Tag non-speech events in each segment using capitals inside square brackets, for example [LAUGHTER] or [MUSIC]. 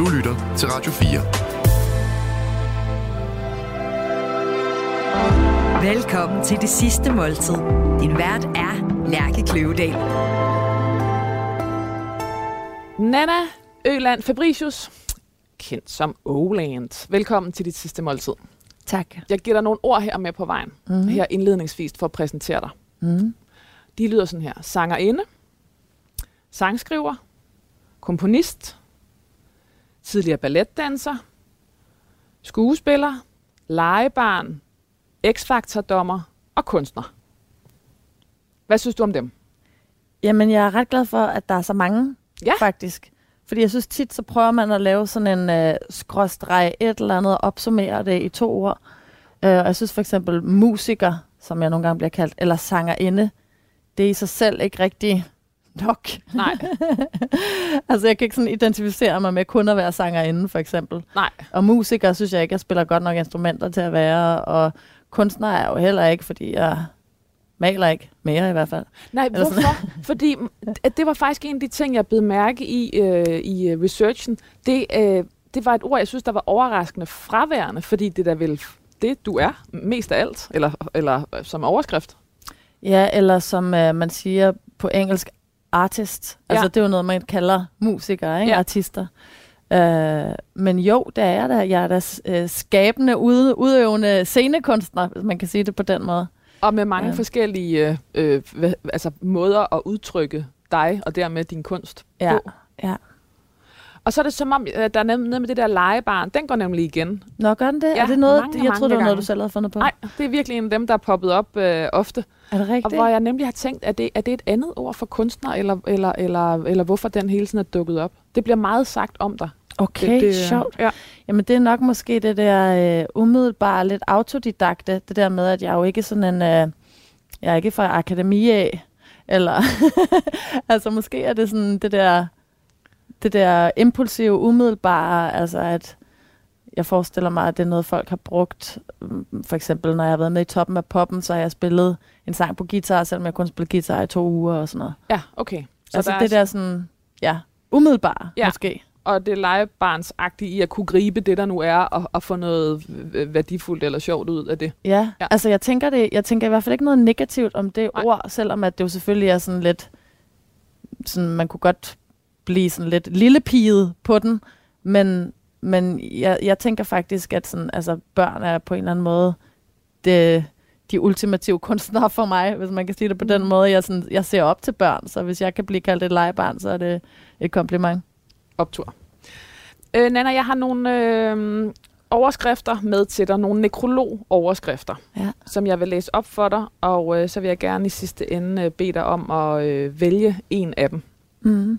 Du lytter til Radio 4. Velkommen til det sidste måltid. Din vært er Lærke Kløvedal. Nana Øland Fabricius, kendt som Oland. Velkommen til dit sidste måltid. Tak. Jeg giver dig nogle ord her med på vejen, mm. her indledningsvis for at præsentere dig. Mm. De lyder sådan her. Sangerinde, sangskriver, komponist, tidligere balletdanser, skuespiller, legebarn, X-Factor-dommer og kunstner. Hvad synes du om dem? Jamen, jeg er ret glad for, at der er så mange, Ja. faktisk. Fordi jeg synes tit, så prøver man at lave sådan en øh, skråstreg et eller andet og opsummere det i to ord. Øh, og jeg synes for eksempel musiker, som jeg nogle gange bliver kaldt, eller sangerinde, det er i sig selv ikke rigtig nok. Nej, [LAUGHS] altså, jeg kan ikke sådan identificere mig med kun at være sangerinde, for eksempel. nej. Og musiker synes jeg ikke, jeg spiller godt nok instrumenter til at være, og kunstner er jeg jo heller ikke, fordi jeg maler ikke mere i hvert fald. Nej, Eller hvorfor? Fordi det var faktisk en af de ting, jeg blev mærke i øh, i øh, researchen. Det, øh, det var et ord, jeg synes, der var overraskende fraværende, fordi det der vel det, du er, mest af alt, eller, eller øh, som overskrift. Ja, eller som øh, man siger på engelsk, artist. Altså Ja. det er jo noget, man kalder musikere, ikke? Ja. artister. Øh, men jo, det er da. Jeg er da øh, skabende, ude, udøvende scenekunstner, hvis man kan sige det på den måde. Og med mange ja. forskellige øh, øh, altså måder at udtrykke dig, og dermed din kunst Ja, på. ja. Og så er det som om, øh, der er noget med det der legebarn, den går nemlig igen. Nå, gør den det? Ja, er det noget, mange, jeg mange troede, det var noget, du selv havde fundet på. Nej, det er virkelig en af dem, der er poppet op øh, ofte. Er det Og rigtigt? hvor jeg nemlig har tænkt, er det, er det et andet ord for kunstner, eller, eller, eller, eller hvorfor den hele tiden er dukket op? Det bliver meget sagt om dig. Okay, det, det, sjovt. Ja. Jamen det er nok måske det der øh, umiddelbare, lidt autodidakte, det der med, at jeg jo ikke sådan en, øh, jeg er ikke fra akademi af, eller, [LAUGHS] altså måske er det sådan det der, det der impulsive, umiddelbare, altså at jeg forestiller mig, at det er noget, folk har brugt. Mm, For eksempel, når jeg har været med i toppen af poppen, så har jeg spillet en sang på guitar, selvom jeg kun spillede guitar i to uger og sådan noget. ja, okay. Så altså der det er, der sådan, ja, umiddelbare Ja. måske. Og det legebarnsagtige i at kunne gribe det, der nu er, og, og få noget værdifuldt eller sjovt ud af det. Ja, Ja. altså jeg tænker, det, jeg tænker i hvert fald ikke noget negativt om det. Nej. ord, selvom at det jo selvfølgelig er sådan lidt, sådan, man kunne godt blive sådan lidt lillepiget på den, men, men jeg, jeg tænker faktisk, at sådan, altså, børn er på en eller anden måde det, de ultimative kunstnere for mig, hvis man kan sige det på den Mm. måde. Jeg, sådan, jeg ser op til børn, så hvis jeg kan blive kaldt et legebarn, så er det et kompliment. Optur. Øh, Nana, jeg har nogle øh, overskrifter med til dig. Nogle nekrolog-overskrifter, Ja. som jeg vil læse op for dig. Og øh, så vil jeg gerne i sidste ende øh, bede dig om at øh, vælge en af dem. Mm.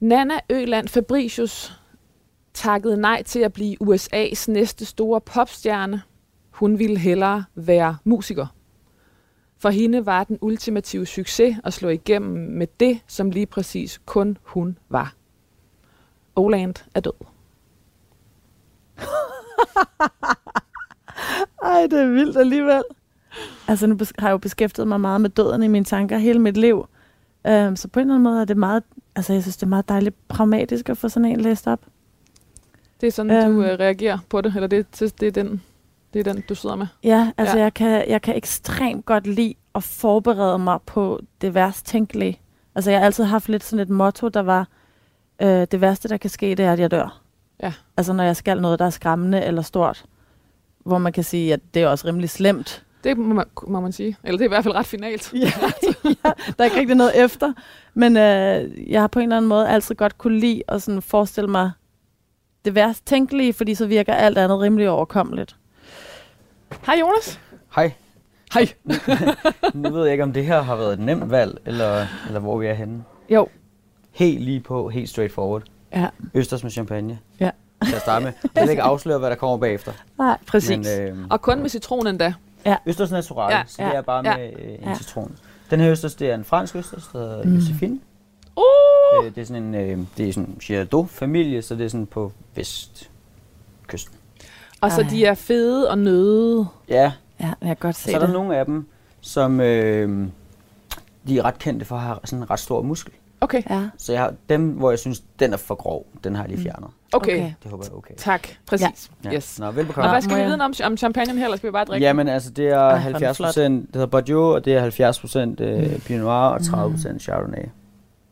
Nana Øland Fabricius takkede nej til at blive USA's næste store popstjerne. Hun ville hellere være musiker. For hende var den ultimative succes at slå igennem med det, som lige præcis kun hun var. Oland er død. [LAUGHS] Ej, det er vildt alligevel. Altså, nu har jeg jo beskæftiget mig meget med døden i mine tanker hele mit liv. Um, så på en eller anden måde er det meget, altså jeg synes, det er meget dejligt pragmatisk at få sådan en læst op. Det er sådan, øhm. du øh, reagerer på det, eller det, det, det, er den, det er den, du sidder med. Ja, altså ja. Jeg, kan, jeg kan ekstremt godt lide at forberede mig på det værst tænkelige. Altså jeg har altid haft lidt sådan et motto, der var, øh, det værste, der kan ske, det er, at jeg dør. Ja. Altså når jeg skal noget, der er skræmmende eller stort, hvor man kan sige, at det er også rimelig slemt. Det må man, må man sige. Eller det er i hvert fald ret finalt. [LAUGHS] Ja, ja, der er ikke rigtig noget efter. Men øh, jeg har på en eller anden måde altid godt kunne lide at sådan forestille mig det værst tænkelige, fordi så virker alt andet rimelig overkommeligt. Hej Jonas. Hej. Hej. [LAUGHS] Nu ved jeg ikke, om det her har været et nemt valg, eller, eller hvor vi er henne. Jo. Helt lige på, helt straight forward. Ja. Østers med champagne. Ja. Til at starte med. Jeg vil ikke afsløre, hvad der kommer bagefter. Nej, præcis. Men øh, Og kun med citron endda. Østers natural, Ja, ja, så det ja, er bare ja, med øh, en ja. citron. Den her østers, det er en fransk østers, der hedder Mm. Josephine. Uh! Øh, det er sådan en, øh, det er sådan en Girardot-familie, så det er sådan på vestkysten. Og så Ej. de er fede og nøde. Ja, Ja, jeg kan godt se så er der det. nogle af dem, som øh, de er ret kendte for at have sådan en ret stor muskel. Okay, Ja. Så jeg har dem, hvor jeg synes, den er for grov, den har jeg lige Mm. fjernet. Okay. Okay. okay. Det håber jeg okay. Tak, præcis. Ja. Yes. Nå, Og velbekomme. hvad skal vi vide om, om champagne her, eller skal vi bare drikke? Jamen altså, det er Ej, hvor er den 70 flot. procent, det hedder Bordeaux, og det er 70 procent øh, Mm. Pinot Noir og 30 procent Chardonnay.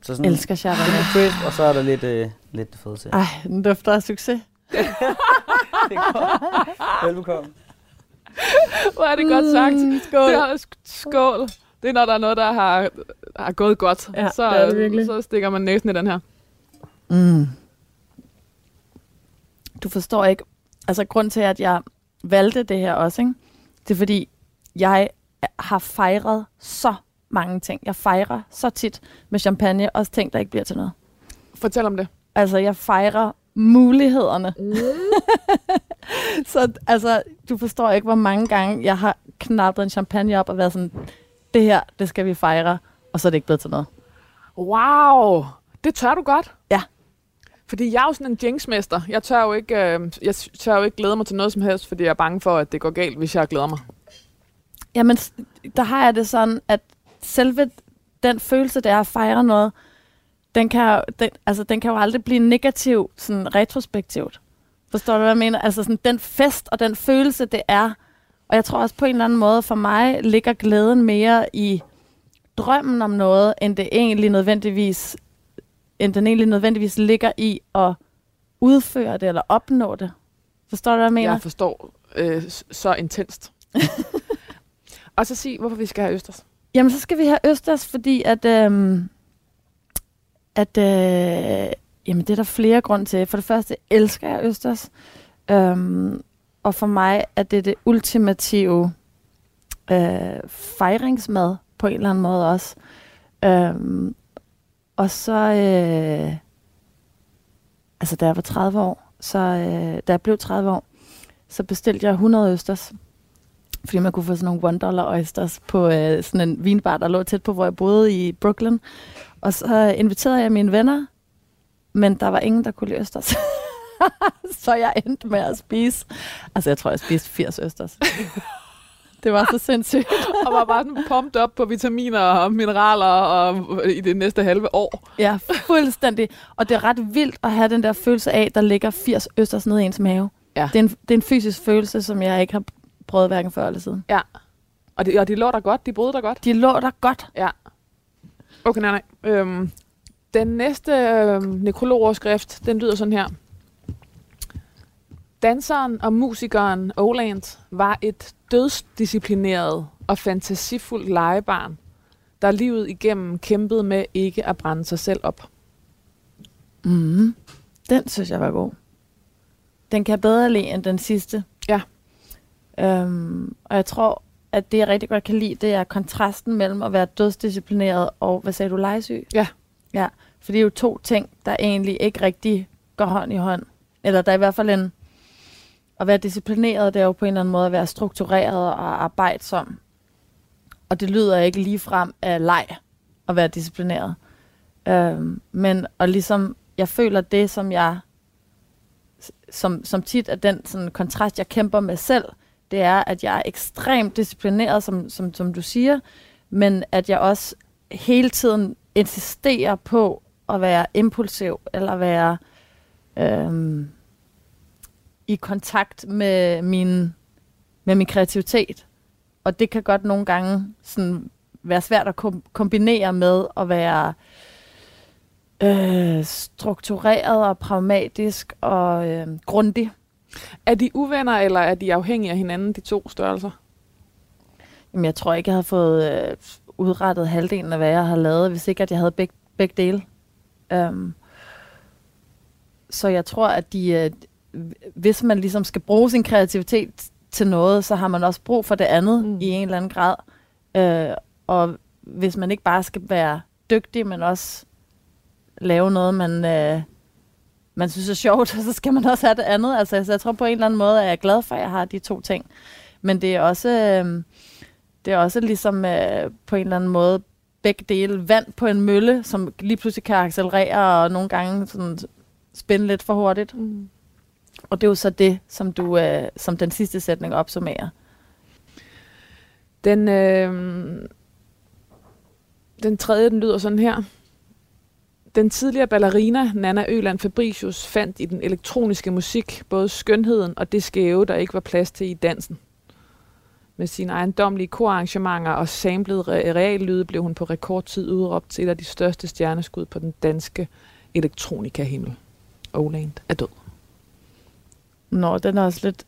Så sådan Elsker lidt Chardonnay. crisp, og så er der lidt, øh, lidt det fede til. Ej, den dufter af succes. [LAUGHS] Det er. Velbekomme. Hvor er det godt sagt. Mm, skål. Det er, sk- skål. Det er, når der er noget, der har, har gået godt. Ja, så, det er det virkelig. så stikker man næsen i den her. Mm. Du forstår ikke, altså grund til, at jeg valgte det her også, ikke? det er fordi, jeg har fejret så mange ting. Jeg fejrer så tit med champagne, også ting, der ikke bliver til noget. Fortæl om det. Altså, jeg fejrer mulighederne. Mm. [LAUGHS] så altså, du forstår ikke, hvor mange gange jeg har knappet en champagne op og været sådan, det her, det skal vi fejre, og så er det ikke blevet til noget. Wow, det tør du godt. Ja. Fordi jeg er jo sådan en jinxmester. Jeg tør jo ikke, øh, jeg tør jo ikke glæde mig til noget som helst, fordi jeg er bange for, at det går galt, hvis jeg glæder mig. Jamen, der har jeg det sådan, at selve den følelse, det er at fejre noget, den kan, den, altså, den kan jo aldrig blive negativ, sådan retrospektivt. Forstår du, hvad jeg mener? Altså sådan, den fest og den følelse, det er. Og jeg tror også på en eller anden måde, for mig ligger glæden mere i drømmen om noget, end det egentlig nødvendigvis, end den egentlig nødvendigvis ligger i at udføre det eller opnå det. Forstår du, hvad jeg mener? Jeg forstår øh, så intenst. [LAUGHS] Og så sig, hvorfor vi skal have Østers. Jamen, så skal vi have Østers, fordi at, øhm, at øh, jamen, det er der flere grunde til. For det første elsker jeg Østers, øhm, og for mig er det det ultimative øh, fejringsmad på en eller anden måde også. Øhm, og så, øh, altså da jeg var 30 år, så øh, da jeg blev 30 år, så bestilte jeg 100 Østers fordi man kunne få sådan nogle one dollar oysters på øh, sådan en vinbar, der lå tæt på, hvor jeg boede i Brooklyn. Og så inviterede jeg mine venner, men der var ingen, der kunne lide østers. [LAUGHS] så jeg endte med at spise, altså jeg tror, jeg spiste 80 østers. [LAUGHS] det var så sindssygt. [LAUGHS] og var bare sådan pumped op på vitaminer og mineraler og, i det næste halve år. Ja, fuldstændig. Og det er ret vildt at have den der følelse af, der ligger 80 østers nede i ens mave. Ja. Det, er en, det er en fysisk følelse, som jeg ikke har prøvet hverken før eller siden. Ja. Og, det, og de lå der godt, de boede der godt. De lå der godt. Ja. Okay, nej, nej. Øhm, den næste øhm, nekrologoverskrift, den lyder sådan her. Danseren og musikeren Oland var et dødsdisciplineret og fantasifuldt legebarn, der livet igennem kæmpede med ikke at brænde sig selv op. Mm. Den synes jeg var god. Den kan jeg bedre lide end den sidste. Ja. Øhm, og jeg tror, at det jeg rigtig godt kan lide, det er kontrasten mellem at være dødsdisciplineret og, hvad sagde du, legesyg? Ja. Ja, for det er jo to ting, der egentlig ikke rigtig går hånd i hånd. Eller der er i hvert fald en... At være disciplineret, det er jo på en eller anden måde at være struktureret og arbejdsom. Og det lyder ikke lige frem af leg at være disciplineret. Øhm, men og ligesom, jeg føler det, som jeg, som, som tit er den sådan, kontrast, jeg kæmper med selv, det er, at jeg er ekstremt disciplineret, som, som, som du siger, men at jeg også hele tiden insisterer på at være impulsiv, eller være øhm, i kontakt med min, med min kreativitet. Og det kan godt nogle gange sådan være svært at kom- kombinere med at være øh, struktureret og pragmatisk og øh, grundig. Er de uvenner, eller er de afhængige af hinanden, de to størrelser? Jamen, jeg tror ikke, jeg havde fået øh, udrettet halvdelen af, hvad jeg har lavet, hvis ikke, at jeg havde begge, begge dele. Um, så jeg tror, at de, øh, hvis man ligesom skal bruge sin kreativitet til noget, så har man også brug for det andet Mm. i en eller anden grad. Uh, og hvis man ikke bare skal være dygtig, men også lave noget, man, øh, man synes er sjovt, [LAUGHS] så skal man også have det andet. Altså, så jeg tror på en eller anden måde, at jeg er glad for, at jeg har de to ting. Men det er også, øh, det er også ligesom øh, på en eller anden måde begge dele vand på en mølle, som lige pludselig kan accelerere og nogle gange sådan spænde lidt for hurtigt. Mm. Og det er jo så det, som, du, øh, som den sidste sætning opsummerer. Den, øh, den tredje, den lyder sådan her. Den tidligere ballerina Nana Øland Fabricius fandt i den elektroniske musik både skønheden og det skæve, der ikke var plads til i dansen. Med sine ejendomlige korarrangementer og samlede reallyde blev hun på rekordtid udråbt til et af de største stjerneskud på den danske elektronikahimmel. Oland er død. Nå, den er også lidt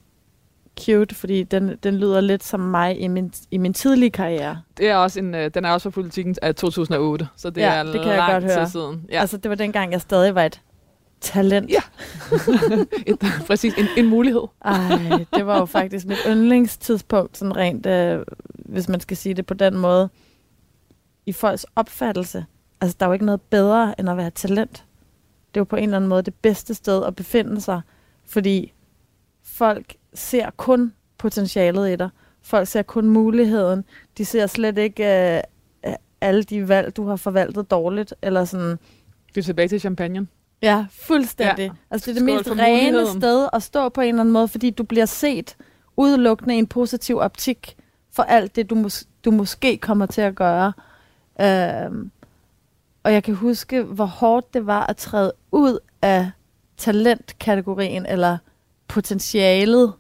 cute, fordi den, den lyder lidt som mig i min, i min tidlige karriere. Det er også en, øh, den er også fra politikken af 2008, så det Ja, er det kan lang jeg godt tid høre. siden. Ja. Altså, det var dengang, jeg stadig var et talent. Ja. [LAUGHS] Et, præcis, en, en mulighed. Ej, det var jo [LAUGHS] faktisk mit yndlingstidspunkt, sådan rent, øh, hvis man skal sige det på den måde, i folks opfattelse. Altså, der er jo ikke noget bedre, end at være talent. Det er jo på en eller anden måde det bedste sted at befinde sig, fordi folk ser kun potentialet i dig. Folk ser kun muligheden. De ser slet ikke øh, alle de valg, du har forvaltet dårligt, eller sådan, Vi er tilbage til champagne. Ja, fuldstændig. Ja. Altså, det er det Skål mest rene sted at stå på en eller anden måde, fordi du bliver set udelukkende i en positiv optik for alt det, du, mås- du måske kommer til at gøre. Øhm, og jeg kan huske, hvor hårdt det var at træde ud af talentkategorien, eller potentialet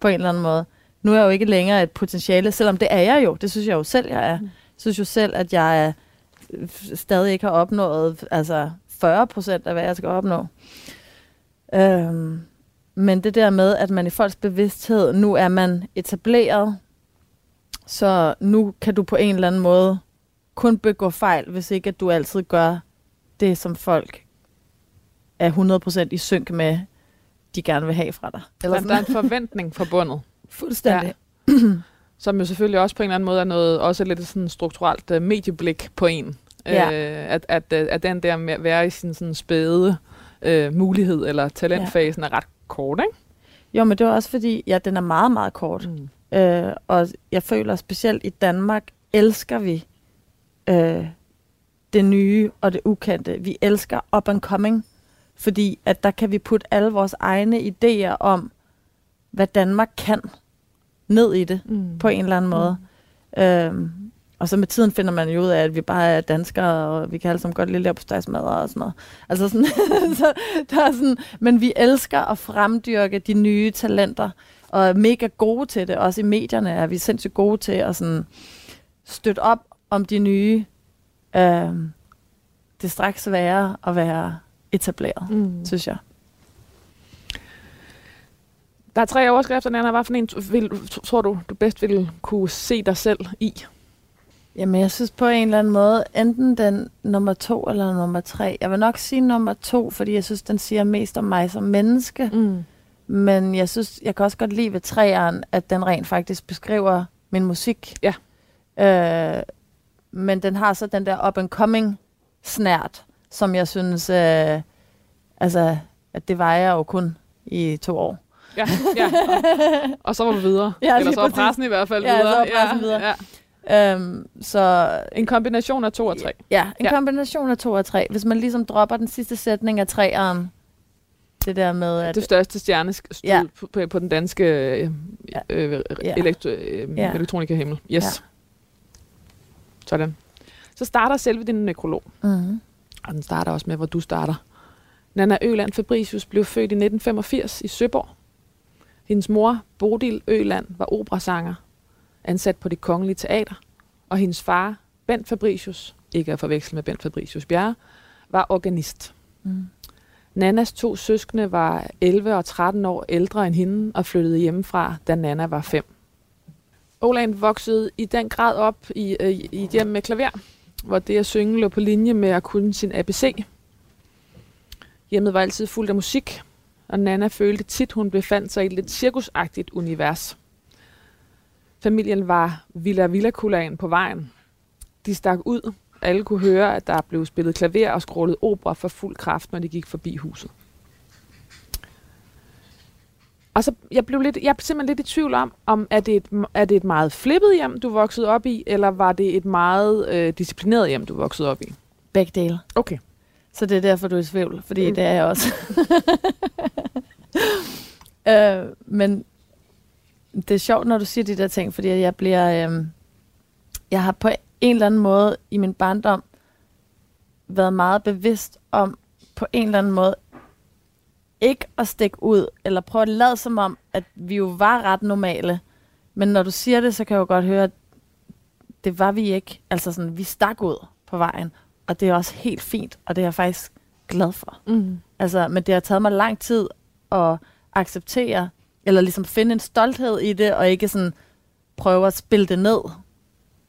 på en eller anden måde. Nu er jeg jo ikke længere et potentiale, selvom det er jeg jo. Det synes jeg jo selv, jeg er. Jeg synes jo selv, at jeg er, øh, stadig ikke har opnået altså 40 procent af, hvad jeg skal opnå. Øhm, men det der med, at man i folks bevidsthed, nu er man etableret, så nu kan du på en eller anden måde kun begå fejl, hvis ikke at du altid gør det, som folk er 100% i synk med, de gerne vil have fra dig. Eller der er en forventning forbundet, Fuldstændig. som jo selvfølgelig også på en eller anden måde er noget, også lidt sådan strukturelt uh, medieblik på en. Ja. Øh, at, at, øh, at den der med at være i sin sådan spæde øh, mulighed eller talentfasen ja. er ret kort, ikke? Jo, men det var også fordi, ja, den er meget, meget kort. Mm. Øh, og jeg føler specielt i Danmark, elsker vi øh, det nye og det ukendte. Vi elsker up and coming, fordi at der kan vi putte alle vores egne idéer om, hvad Danmark kan, ned i det Mm. på en eller anden måde. Mm. Øhm, og så med tiden finder man jo ud af, at vi bare er danskere, og vi kan alle sammen godt lide leverpostejsmad og sådan noget. Altså sådan, [LAUGHS] så der er sådan, men vi elsker at fremdyrke de nye talenter, og er mega gode til det. Også i medierne er vi sindssygt gode til at sådan støtte op om de nye. Øhm, det er straks sværere at være etableret, mm. Synes jeg. Der er tre overskrifter, Nana. Hvad for en vil, tror du, du bedst ville kunne se dig selv i? Jamen, jeg synes på en eller anden måde, enten den nummer to eller nummer tre. Jeg vil nok sige nummer to, fordi jeg synes, den siger mest om mig som menneske. Mm. Men jeg synes, jeg kan også godt lide ved træeren, at den rent faktisk beskriver min musik. Ja. Øh, men den har så den der up and coming snært, som jeg synes, øh, altså, at det var jeg jo kun i to år. Ja, ja. Og, og så var du videre. Ja, Eller så var pressen i hvert fald Ja, videre. så var pressen videre. Ja. Øhm, så En kombination af to og tre. Ja, en Ja. ja. kombination af to og tre. Hvis man ligesom dropper den sidste sætning af træeren, det der med, at... Det største stjernestød ja. Ja. på, på, på den danske øh, Ja. øh, Ja. elektro, øh, Ja. elektronika-himmel. Yes. Ja. Sådan. Så starter selve din nekrolog, Mm-hmm. Og den starter også med, hvor du starter. Nana Øland Fabricius blev født i 1985 i Søborg. Hendes mor, Bodil Øland, var operasanger, ansat på det kongelige teater, og hendes far, Bent Fabricius, ikke at forveksle med Bent Fabricius Bjerre, var organist. Mm. Nannas to søskende var 11 og 13 år ældre end hende og flyttede hjemmefra, da Nana var 5. Oland voksede i den grad op i, øh, i et hjem med klaver, hvor det at synge lå på linje med at kunne sin ABC. Hjemmet var altid fuldt af musik, og Nana følte tit, hun befandt sig i et lidt cirkusagtigt univers. Familien var Villa Villakulaen på vejen. De stak ud. Alle kunne høre, at der blev spillet klaver og skrålet opera for fuld kraft, når de gik forbi huset. Og så jeg blev lidt, jeg er simpelthen lidt i tvivl om, om er det, et, er det et meget flippet hjem, du voksede op i, eller var det et meget øh, disciplineret hjem, du voksede op i? Begge dele. Okay. Så det er derfor, du er i tvivl, fordi Mm. det er jeg også. [LAUGHS] øh, men det er sjovt, når du siger de der ting, fordi jeg bliver... Øh, jeg har på en eller anden måde i min barndom været meget bevidst om på en eller anden måde ikke at stikke ud, eller prøve at lade som om, at vi jo var ret normale. Men når du siger det, så kan jeg jo godt høre, at det var vi ikke. Altså sådan, vi stak ud på vejen, og det er også helt fint, og det er jeg faktisk glad for. Mm. Altså, men det har taget mig lang tid at acceptere, eller ligesom finde en stolthed i det, og ikke sådan prøve at spille det ned.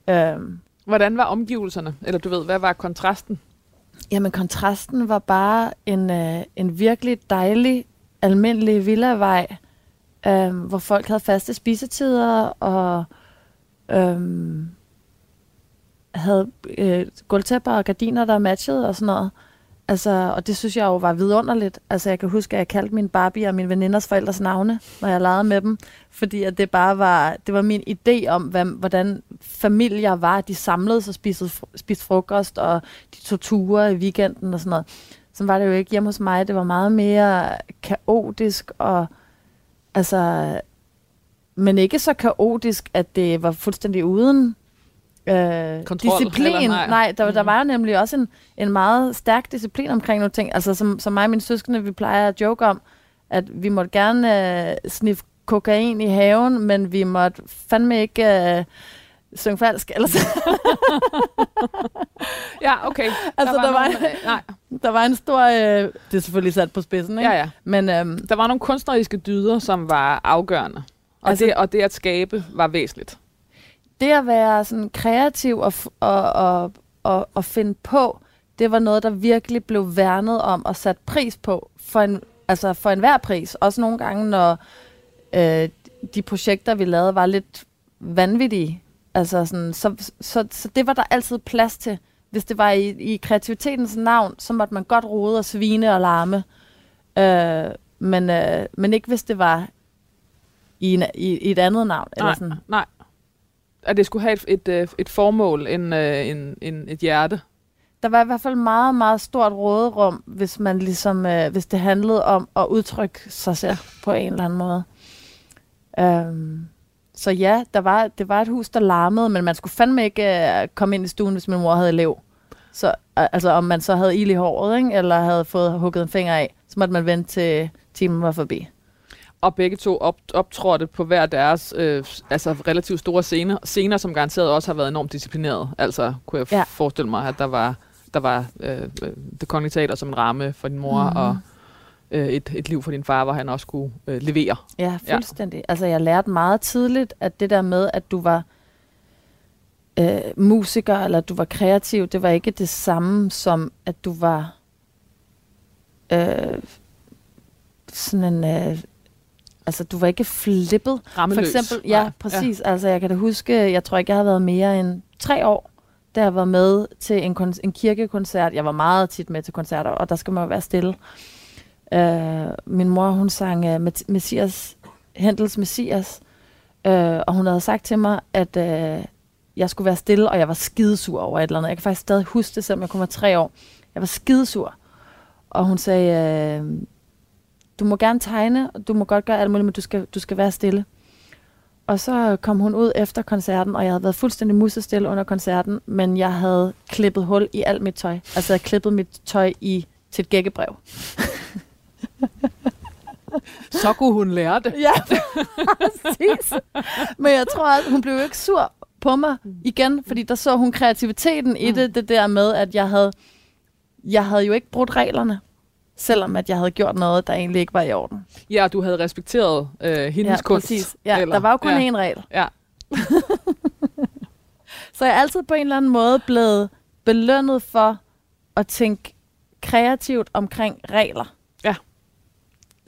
Øhm, Hvordan var omgivelserne? Eller du ved, hvad var kontrasten? Jamen, kontrasten var bare en, øh, en virkelig dejlig, almindelig villavej, øh, hvor folk havde faste spisetider og øh, havde øh, gulvtæpper og gardiner, der matchede og sådan noget. Altså, og det synes jeg jo var vidunderligt. Altså, jeg kan huske, at jeg kaldte min Barbie og min veninders forældres navne, når jeg legede med dem. Fordi at det bare var, det var min idé om, hvad, hvordan familier var. De samledes og spiste, spiste frokost, og de tog ture i weekenden og sådan noget. Så var det jo ikke hjemme hos mig. Det var meget mere kaotisk og altså, men ikke så kaotisk, at det var fuldstændig uden øh, Kontrol, disciplin. eller nej? nej, der, der Mhm. var jo nemlig også en, en meget stærk disciplin omkring nogle ting. Altså som, som mig og mine søskende, vi plejer at joke om, at vi måtte gerne øh, sniffe kokain i haven, men vi måtte fandme ikke øh, synge falsk. Ellers, [LAUGHS] Ja, okay. altså, der, var, nogle, nej, der var en stor... Øh, det er selvfølgelig sat på spidsen, ikke? ja, ja. Men øhm, Der var nogle kunstneriske dyder, som var afgørende. Og, Altså- det, og det at skabe var væsentligt. Det at være sådan kreativ og, og, og, og, og finde på, det var noget, der virkelig blev værnet om og sat pris på for en, altså for enhver pris. Også nogle gange, når øh, de projekter, vi lavede, var lidt vanvittige. Altså sådan, så, så, så det var der altid plads til. Hvis det var i, i kreativitetens navn, så måtte man godt rode og svine og larme. Øh, men, øh, men ikke hvis det var i, en, i, i et andet navn. Eller Nej, sådan. nej. At det skulle have et, et, øh, et formål, en, øh, en, en, et hjerte. der var i hvert fald meget, meget stort råderum, hvis man ligesom, øh, hvis det handlede om at udtrykke sig selv på en eller anden måde. Øhm, så ja, der var, det var et hus, der larmede, men man skulle fandme ikke øh, komme ind i stuen, hvis min mor havde elev. Så, øh, altså om man så havde ild i håret, ikke? eller havde fået hugget en finger af, så måtte man vente til timen var forbi. Og begge to op, optrådte på hver deres øh, altså relativt store scener, scener, som garanteret også har været enormt disciplineret. Altså kunne jeg Ja. forestille mig, at der var, der var øh, øh, det kongelige teater som en ramme for din mor, mm-hmm. og øh, et, et liv for din far, hvor han også kunne øh, levere. Ja, fuldstændig. Ja. Altså, jeg lærte meget tidligt, at det der med, at du var øh, musiker, eller du var kreativ, det var ikke det samme som, at du var øh, sådan en... Øh, altså, du var ikke flippet. For Rammeløs. eksempel, ja, Nej, præcis. Ja. Altså, jeg kan da huske, jeg tror ikke, jeg har været mere end tre år, da jeg var med til en, kon- en kirkekoncert. Jeg var meget tit med til koncerter, og der skal man jo være stille. Uh, min mor, hun sang uh, Messias, Hendels Messias, uh, og hun havde sagt til mig, at uh, jeg skulle være stille, og jeg var skidesur over et eller andet. Jeg kan faktisk stadig huske det, selvom jeg kun var tre år. Jeg var skidesur. Og hun sagde, uh, du må gerne tegne, og du må godt gøre alt muligt, men du skal, du skal være stille. Og så kom hun ud efter koncerten, og jeg havde været fuldstændig musestille under koncerten, men jeg havde klippet hul i alt mit tøj. Altså jeg havde klippet mit tøj i til et gækkebrev. [LAUGHS] Så kunne hun lære det. Ja, præcis. Men jeg tror, at hun blev jo ikke sur på mig igen, fordi der så hun kreativiteten i det, det der med, at jeg havde, jeg havde jo ikke brudt reglerne, selvom at jeg havde gjort noget, der egentlig ikke var i orden. Ja, du havde respekteret øh, hendes ja, kunst. præcis. Ja, der var jo kun ja. én regel. Ja. [LAUGHS] Så jeg er altid på en eller anden måde blevet belønnet for at tænke kreativt omkring regler.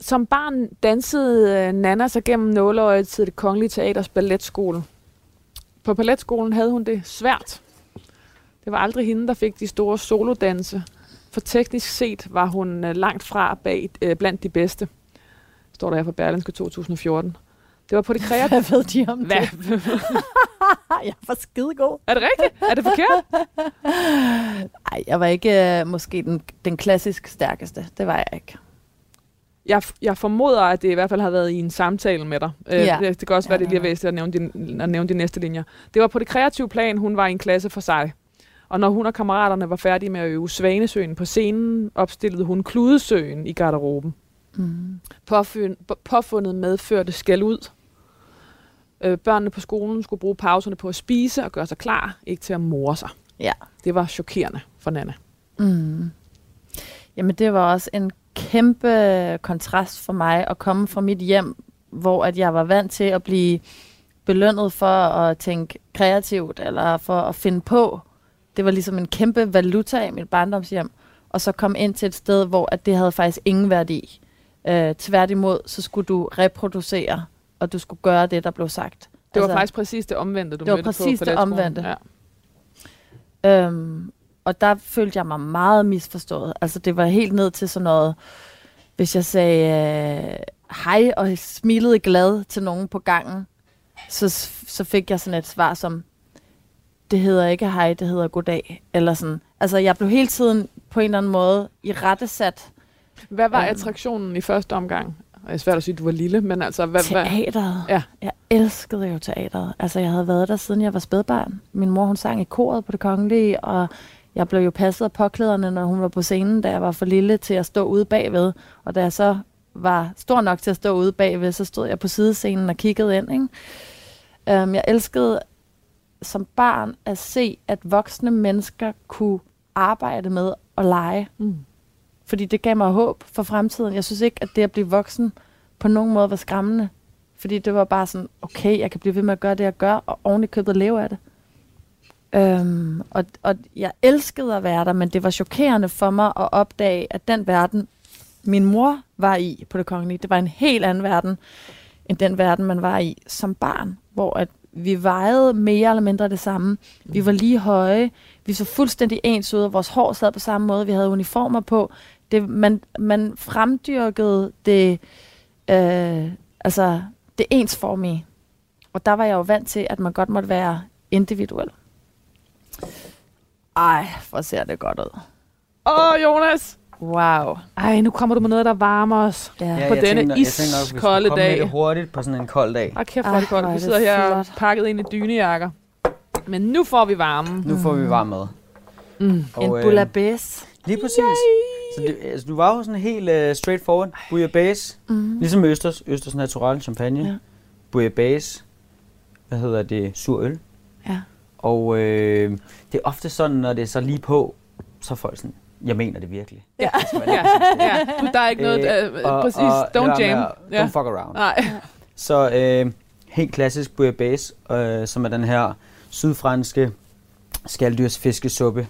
Som barn dansede øh, Nana sig gennem nåleøjet til det kongelige teaters balletskole. På balletskolen havde hun det svært. Det var aldrig hende, der fik de store solodanse. For teknisk set var hun øh, langt fra bag, øh, blandt de bedste. Står der her fra Berlinske 2014. Det var på det [LAUGHS] kreative... Hvad ved de om Hvad? det? [LAUGHS] jeg var skidegod. Er det rigtigt? Er det forkert? [LAUGHS] Nej, jeg var ikke øh, måske den, den klassisk stærkeste. Det var jeg ikke. Jeg, jeg formoder, at det i hvert fald har været i en samtale med dig. Øh, Ja. det, det kan også Ja, være, det lige er væsentligt at nævne, de, at nævne de næste linjer. Det var på det kreative plan, hun var i en klasse for sig. Og når hun og kammeraterne var færdige med at øve Svanesøen på scenen, opstillede hun Kludesøen i garderoben. Mm. Påfø- p- påfundet medførte skæld ud. Øh, børnene på skolen skulle bruge pauserne på at spise og gøre sig klar, ikke til at more sig. Ja. Det var chokerende for Nana. Mm. Jamen, det var også en kæmpe kontrast for mig at komme fra mit hjem, hvor at jeg var vant til at blive belønnet for at tænke kreativt, eller for at finde på. Det var ligesom en kæmpe valuta i mit barndomshjem. Og så komme ind til et sted, hvor at det havde faktisk ingen værdi. Øh, tværtimod, så skulle du reproducere, og du skulle gøre det, der blev sagt. Det var faktisk præcis det omvendte, du det var mødte præcis på det balletskolen. omvendte. Ja. Øhm, og der følte jeg mig meget misforstået. Altså det var helt ned til sådan noget, hvis jeg sagde øh, hej og smilede glad til nogen på gangen, så, så fik jeg sådan et svar som, det hedder ikke hej, det hedder goddag. Eller sådan. Altså jeg blev hele tiden på en eller anden måde i rettesat. Hvad var Øhm. attraktionen i første omgang? Det er svært at sige, at du var lille, men altså, hvad, hvad? Teateret. Ja. Jeg elskede jo teateret. Altså, jeg havde været der, siden jeg var spædbarn. Min mor, hun sang i koret på det kongelige, og jeg blev jo passet af påklæderne, når hun var på scenen, da jeg var for lille til at stå ude bagved. Og da jeg så var stor nok til at stå ude bagved, så stod jeg på sidescenen og kiggede ind. Ikke? Um, jeg elskede som barn at se, at voksne mennesker kunne arbejde med at lege. Mm. Fordi det gav mig håb for fremtiden. Jeg synes ikke, at det at blive voksen på nogen måde var skræmmende. Fordi det var bare sådan, okay, jeg kan blive ved med at gøre det, jeg gør, og oven i købet leve af det. Øhm, og, og jeg elskede at være der, men det var chokerende for mig at opdage, at den verden, min mor var i på det kongelige, det var en helt anden verden, end den verden, man var i som barn, hvor at vi vejede mere eller mindre det samme. Vi var lige høje, vi så fuldstændig ens ud, og vores hår sad på samme måde, vi havde uniformer på. Det, man, man fremdyrkede det, øh, altså det ensformige. Og der var jeg jo vant til, at man godt måtte være individuel. Ej, hvor ser det godt ud. Åh, Jonas! Wow. Ej, nu kommer du med noget, der varmer os. Ja. På jeg denne jeg nok, iskolde med dag. det hurtigt på sådan en kold dag. Ej, kæft, hvor er det er Vi sidder her flot. pakket ind i dynejakker. Men nu får vi varmen. Nu får vi varm mad. Mm. En Og, øh, bouillabaisse. Lige præcis. Så det, altså, du var jo sådan helt uh, straightforward. Bouillabaisse. Mm. Ligesom Østers. Østers Natural Champagne. Ja. Bouillabaisse. Hvad hedder det? Sur øl. Ja. Og øh, det er ofte sådan, når det er så lige på, så er folk sådan, jeg mener det virkelig. Ja. Det [LAUGHS] ja, ja. Du, der er ikke noget... Øh, og- præcis. og Don't med jam. Ja. Don't fuck around. Nej. Så øh, helt klassisk bouillabaisse, øh, som er den her sydfranske skalddyrsfiskesuppe,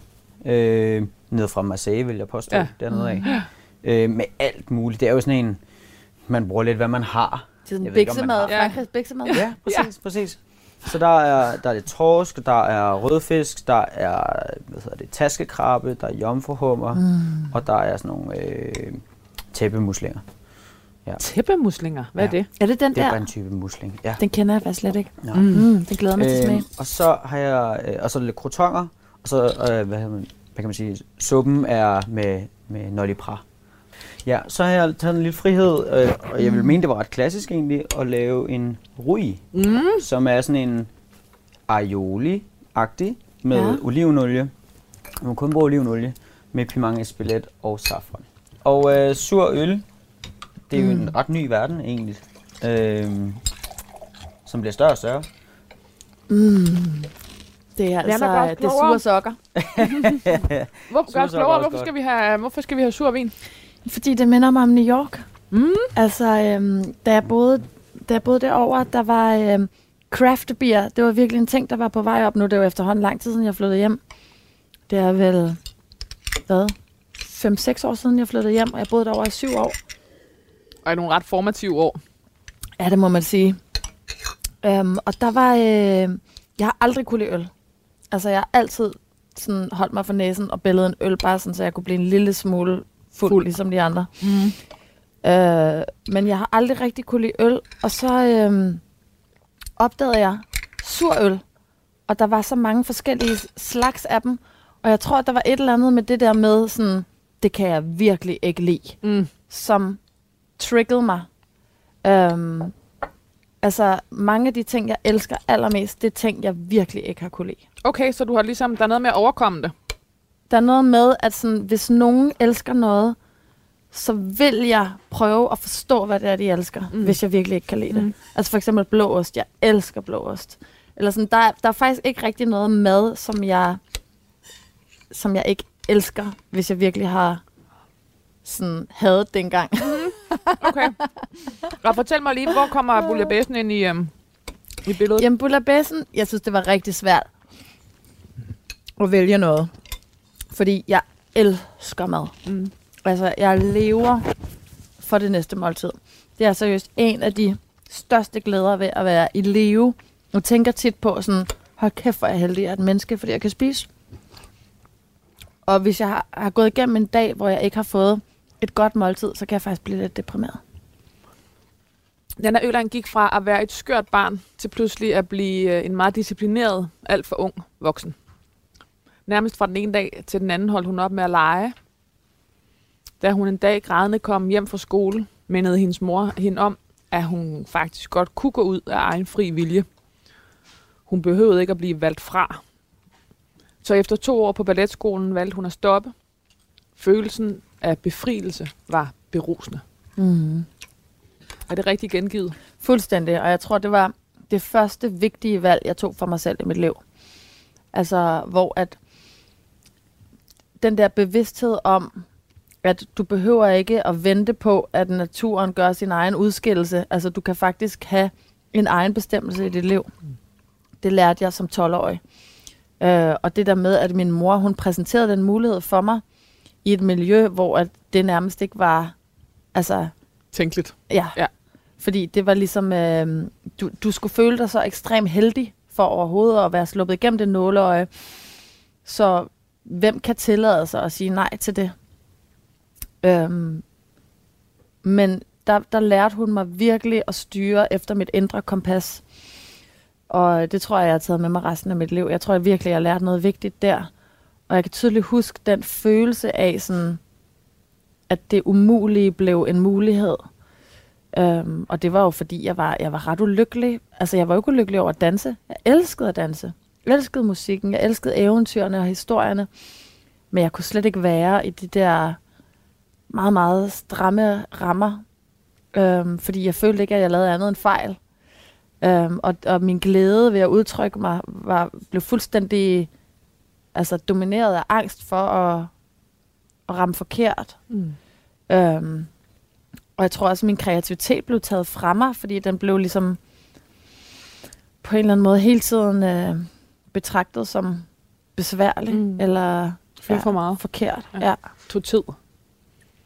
øh, ned fra Marseille, vil jeg påstå, Ja. dernede af. Øh, med alt muligt. Det er jo sådan en, man bruger lidt, hvad man har. Det er sådan biksemad, Ja. Frankrigs biksemad. Ja, præcis, ja. præcis. Så der er, der er lidt torsk, der er rødfisk, der er hvad hedder det, taskekrabbe, der er jomfruhummer, mm. og der er sådan nogle øh, tæppemuslinger. Tæppemuslinger. Hvad er Ja. det? Er det den Det er der? bare en type musling. Ja. Den kender jeg faktisk slet ikke. ja. Mm. Mm, det glæder mig til at smage. Øhm, og så har jeg øh, og så lidt crotonger, og så øh, hvad, hedder man, hvad kan man sige, suppen er med med nolipra. Ja, så har jeg taget en lille frihed, øh, og jeg vil mene, det var ret klassisk egentlig, at lave en rui, Mm. som er sådan en aioli-agtig med Ja. olivenolie. Man kun bruge olivenolie med piment espelette og safran. Og øh, sur øl, det er jo Mm. en ret ny verden egentlig, øh, som bliver større og større. Mm. Det er altså det sure sokker. [LAUGHS] Hvorfor, gør os klogere? hvorfor, skal vi have, hvorfor skal vi have sur vin? Fordi det minder mig om New York. Mm. Altså, øhm, da, jeg boede, da jeg boede derovre, der var øhm, craft beer. Det var virkelig en ting, der var på vej op nu. Det var efterhånden lang tid siden, jeg flyttede hjem. Det er vel, hvad? 5-6 år siden, jeg flyttede hjem, og jeg boede derovre i 7 år. Og i nogle ret formative år. Ja, det må man sige. Øhm, og der var... Øh, jeg har aldrig kunne lide øl. Altså, jeg har altid sådan holdt mig for næsen og bællet en øl, bare sådan, så jeg kunne blive en lille smule fuld, Fuld. ligesom de andre. Mm. Øh, men jeg har aldrig rigtig kunne lide øl, og så øh, opdagede jeg sur øl. Og der var så mange forskellige slags af dem. Og jeg tror, der var et eller andet med det der med, sådan, det kan jeg virkelig ikke lide, Mm. som triggede mig. Øhm, altså mange af de ting, jeg elsker allermest, det er ting, jeg virkelig ikke har kunne lide. Okay, så du har ligesom, der er noget med at overkomme det. Der er noget med, at sådan, hvis nogen elsker noget, så vil jeg prøve at forstå, hvad det er, de elsker, Mm. hvis jeg virkelig ikke kan lide det. Mm. Altså for eksempel blåost. Jeg elsker blåost. Eller sådan, der, er- der er faktisk ikke rigtig noget mad, som jeg, som jeg ikke elsker, hvis jeg virkelig har sådan hadet det engang. Okay. Og fortæl mig lige, hvor kommer bouillabaisen ind i, øhm, i billedet? Jamen, bouillabaisen, jeg synes, det var rigtig svært at vælge noget. Fordi jeg elsker mad. Mm. Altså, jeg lever for det næste måltid. Det er seriøst en af de største glæder ved at være i live. Jeg tænker tit på sådan, hold kæft, hvor er jeg heldig, at jeg er et menneske, fordi jeg kan spise. Og hvis jeg har, har gået igennem en dag, hvor jeg ikke har fået et godt måltid, så kan jeg faktisk blive lidt deprimeret. Nana Øland gik fra at være et skørt barn til pludselig at blive øh, en meget disciplineret, alt for ung voksen. Nærmest fra den ene dag til den anden holdt hun op med at lege. Da hun en dag grædende kom hjem fra skole, mindede hendes mor hende om, at hun faktisk godt kunne gå ud af egen fri vilje. Hun behøvede ikke at blive valgt fra. Så efter to år på balletskolen valgte hun at stoppe. Følelsen af befrielse var berusende. Mm. Er det rigtigt gengivet? Fuldstændig, og jeg tror, det var det første vigtige valg, jeg tog for mig selv i mit liv. Altså, hvor at den der bevidsthed om, at du behøver ikke at vente på, at naturen gør sin egen udskillelse. Altså, du kan faktisk have en egen bestemmelse i dit liv. Det lærte jeg som 12-årig. Øh, og det der med, at min mor, hun præsenterede den mulighed for mig i et miljø, hvor at det nærmest ikke var, altså, Tænkeligt. Ja. Ja. Fordi det var ligesom, øh, du, du skulle føle dig så ekstremt heldig for overhovedet at være sluppet igennem det nåleøje. Så hvem kan tillade sig at sige nej til det? Øhm, men der, der lærte hun mig virkelig at styre efter mit indre kompas. Og det tror jeg, jeg har taget med mig resten af mit liv. Jeg tror jeg virkelig, jeg har lært noget vigtigt der. Og jeg kan tydeligt huske den følelse af sådan, at det umulige blev en mulighed. Øhm, og det var jo fordi, jeg var, jeg var ret ulykkelig. Altså, jeg var jo ikke ulykkelig over at danse. Jeg elskede at danse. Jeg elskede musikken. Jeg elskede eventyrene og historierne. Men jeg kunne slet ikke være i de der meget, meget stramme rammer. Øhm, fordi jeg følte ikke, at jeg lavede andet end fejl. Øhm, og, og min glæde ved at udtrykke mig var, blev fuldstændig altså, domineret af angst for at, at ramme forkert. Mm. Øhm, og jeg tror også, at min kreativitet blev taget fra mig, fordi den blev ligesom på en eller anden måde hele tiden øh, betragtet som besværlig Mm. eller Fylde for meget. forkert. Ja. Ja. ja. Tog tid.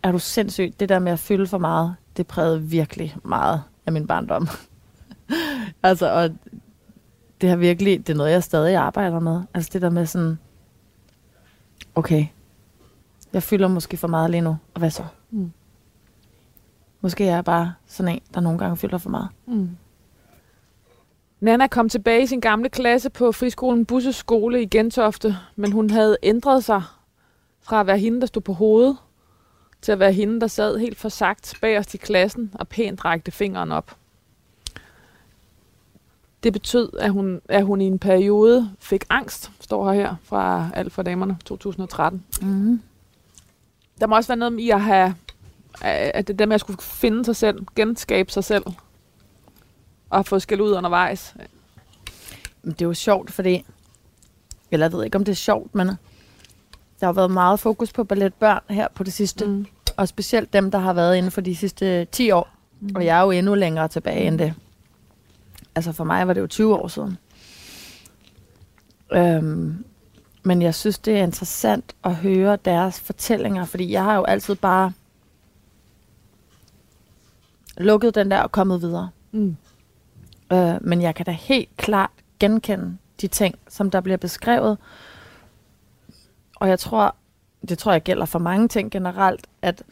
Er du sindssygt? Det der med at fylde for meget, det prægede virkelig meget af min barndom. [LAUGHS] altså, og det har virkelig, det er noget, jeg stadig arbejder med. Altså det der med sådan, okay, jeg fylder måske for meget lige nu, og hvad så? Mm. Måske er jeg bare sådan en, der nogle gange fylder for meget. Mm. Nana kom tilbage i sin gamle klasse på friskolen Busses skole i Gentofte, men hun havde ændret sig fra at være hende, der stod på hovedet, til at være hende, der sad helt forsagt bagerst i klassen og pænt rækte fingeren op. Det betød, at hun, at hun i en periode fik angst, står her her fra Alt for Damerne 2013. Mm. Der må også være noget i at have, at det der med at skulle finde sig selv, genskabe sig selv, og få skæld ud undervejs. Men det er jo sjovt, fordi, eller jeg ved ikke, om det er sjovt, men der har været meget fokus på balletbørn her på det sidste. Mm. Og specielt dem, der har været inden for de sidste 10 år. Mm. Og jeg er jo endnu længere tilbage end det. Altså for mig var det jo 20 år siden. Øhm, men jeg synes, det er interessant at høre deres fortællinger, fordi jeg har jo altid bare lukket den der og kommet videre. Mm. Øh, men jeg kan da helt klart genkende de ting, som der bliver beskrevet. Og jeg tror, det tror jeg gælder for mange ting generelt, at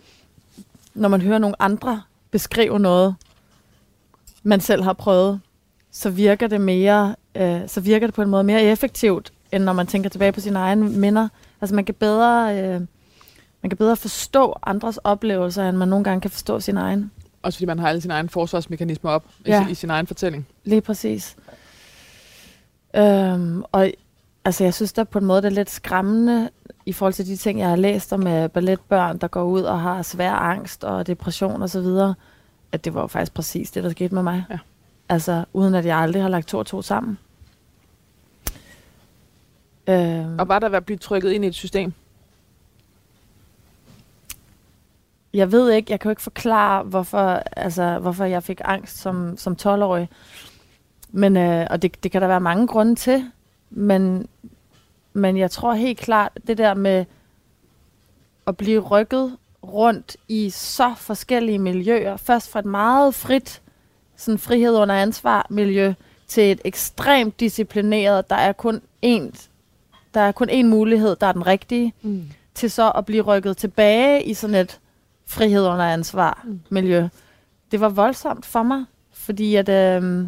når man hører nogle andre beskrive noget, man selv har prøvet, så virker det mere, øh, så virker det på en måde mere effektivt, end når man tænker tilbage på sine egne minder. Altså man kan bedre, øh, man kan bedre forstå andres oplevelser, end man nogle gange kan forstå sin egen. Også fordi man har alle sine egne forsvarsmekanismer op ja. I, sin- i sin egen fortælling. Lige præcis. Øhm, og altså, jeg synes da på en måde, det er lidt skræmmende i forhold til de ting, jeg har læst om øh, balletbørn, der går ud og har svær angst og depression osv., at det var jo faktisk præcis det, der skete med mig. Ja. Altså, uden at jeg aldrig har lagt to og to sammen. Øhm, Og var der ved at blive trykket ind i et system? Jeg ved ikke, jeg kan jo ikke forklare, hvorfor, altså, hvorfor jeg fik angst som, som 12-årig. Men, øh, og det, det kan der være mange grunde til. Men, men jeg tror helt klart, det der med at blive rykket rundt i så forskellige miljøer. Først fra et meget frit, sådan frihed under ansvar miljø, til et ekstremt disciplineret, der er kun én, der er kun én mulighed, der er den rigtige Mm. til så at blive rykket tilbage i sådan et frihed under ansvar Mm. miljø. Det var voldsomt for mig, fordi at øh,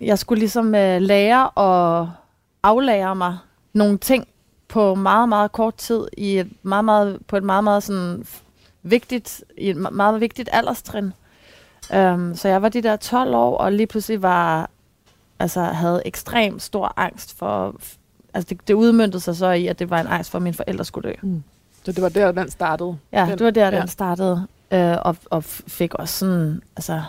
jeg skulle ligesom øh, lære og aflære mig nogle ting på meget, meget kort tid i et meget, meget, på et meget, meget sådan vigtigt, i et me- meget vigtigt alderstrin. Um, så jeg var de der 12 år, og lige pludselig var, altså havde ekstrem stor angst for, altså det, det udmyndtede sig så i, at det var en angst for, at mine forældre skulle dø. Så det var der, den startede. Ja, Den- det var der, den ja. startede. Øh, og, og fik også sådan, altså,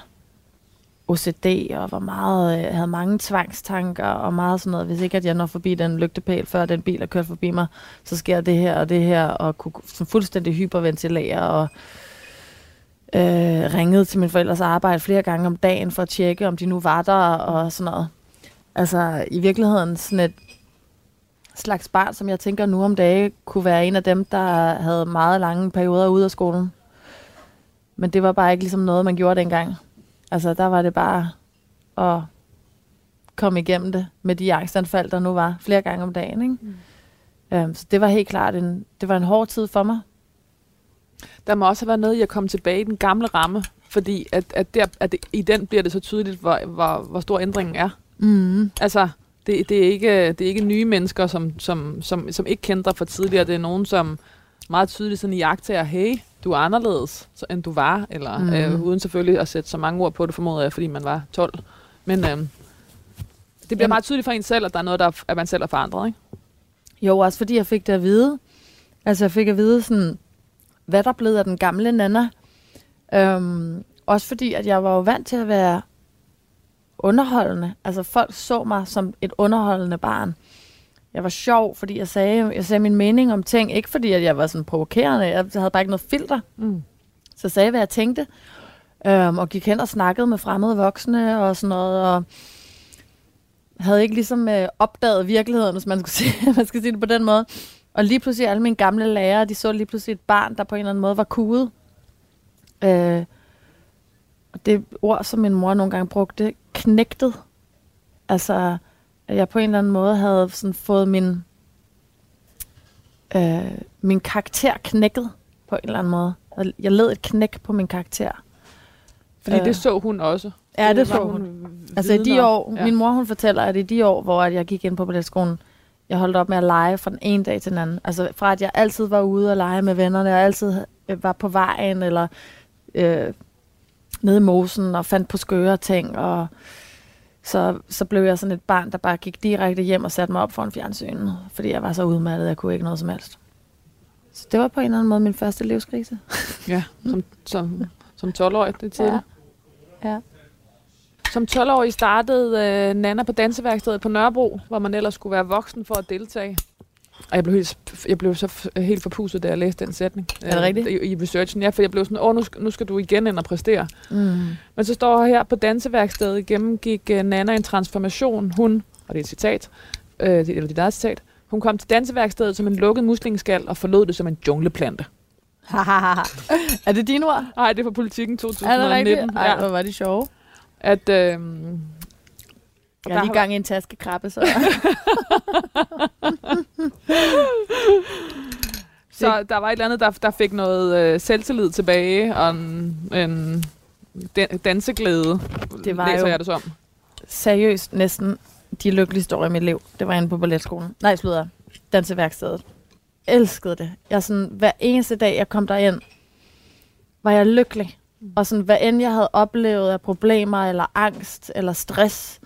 OCD, og var meget, øh, havde mange tvangstanker, og meget sådan noget, hvis ikke at jeg når forbi den lygtepæl, før den bil er kørt forbi mig, så sker det her og det her, og kunne sådan fuldstændig hyperventilere, og øh, ringede til min forældres arbejde flere gange om dagen, for at tjekke, om de nu var der, og sådan noget. Altså, i virkeligheden sådan et slags barn, som jeg tænker nu om dage, kunne være en af dem, der havde meget lange perioder ude af skolen. Men det var bare ikke ligesom noget, man gjorde dengang. Altså, der var det bare at komme igennem det med de angstanfald, der nu var flere gange om dagen. Ikke? Mm. Um, så det var helt klart en, det var en hård tid for mig. Der må også have været noget i at komme tilbage i den gamle ramme, fordi at, at, der, at i den bliver det så tydeligt, hvor, hvor, hvor stor ændringen er. Mm. Altså, det, det, er ikke, det er ikke nye mennesker, som, som, som, som ikke kendte dig fra tidligere. Det er nogen, som meget tydeligt sådan i jagttager, hey, du er anderledes, så, end du var. Eller Mhm. mm. øh, uden selvfølgelig at sætte så mange ord på det, formoder jeg, fordi man var 12. Men øh, det bliver Jamen- meget tydeligt for en selv, at der er noget, der, at man selv er forandret. Ikke? Jo, også fordi jeg fik det at vide. Altså, jeg fik at vide sådan, hvad der blev af den gamle Nana. Øhm, også fordi, at jeg var jo vant til at være underholdende. Altså, folk så mig som et underholdende barn. Jeg var sjov, fordi jeg sagde, jeg sagde min mening om ting. Ikke fordi, at jeg var sådan provokerende. Jeg havde bare ikke noget filter. Mm. Så jeg sagde, hvad jeg tænkte. Øhm, og gik hen og snakkede med fremmede voksne og sådan noget. Og havde ikke ligesom øh, opdaget virkeligheden, hvis man skulle sige, [LAUGHS] man skal sige det på den måde. Og lige pludselig alle mine gamle lærere, de så lige pludselig et barn, der på en eller anden måde var kuget. Øh, og det ord, som min mor nogle gange brugte, knægtet. Altså, jeg på en eller anden måde havde sådan fået min, øh, min karakter knækket på en eller anden måde. Jeg led et knæk på min karakter. Fordi Øh. det så hun også. Ja, det var så hun. Altså i de år, ja. min mor hun fortæller, at i de år, hvor at jeg gik ind på balletskolen, jeg holdt op med at lege fra den ene dag til den anden. Altså fra at jeg altid var ude og lege med vennerne, og altid øh, var på vejen, eller øh, nede i mosen, og fandt på skøre ting, og så, så blev jeg sådan et barn, der bare gik direkte hjem og satte mig op foran fjernsynet, fordi jeg var så udmattet, jeg kunne ikke noget som helst. Så det var på en eller anden måde min første livskrise. [LAUGHS] Ja, som, som, som 12-årig, det tidligt. Ja. Ja. Som 12-årig startede øh, Nana på danseværkstedet på Nørrebro, hvor man ellers skulle være voksen for at deltage. Og jeg blev, helt, jeg blev så helt forpusset, da jeg læste den sætning. Er det rigtigt? I, I researchen, ja, for jeg blev sådan, åh, nu, skal, nu skal du igen ind og præstere. Mm. Men så står her på danseværkstedet gennemgik uh, Nana en transformation. Hun, og det er et citat, øh, det- eller dit eget citat, hun kom til danseværkstedet som en lukket muslingskal og forlod det som en jungleplante. [LAUGHS] er det dine ord? Nej, det er fra politikken Er det 2019. rigtigt? Ej, Ja, hvor var de sjove. at, øh, Jeg er lige gang i en taskekrabbe, så... [LAUGHS] Så der var et eller andet, der, der fik noget øh, selvtillid tilbage, og en, en dan- danseglæde, Det var læser jo- jeg det som. Seriøst næsten de lykkeligste år i mit liv. Det var inde på balletskolen. Nej, slutter. Danseværkstedet. Elskede det. Jeg sådan, hver eneste dag, jeg kom derind, var jeg lykkelig. Og sådan, hvad end jeg havde oplevet af problemer, eller angst, eller stress,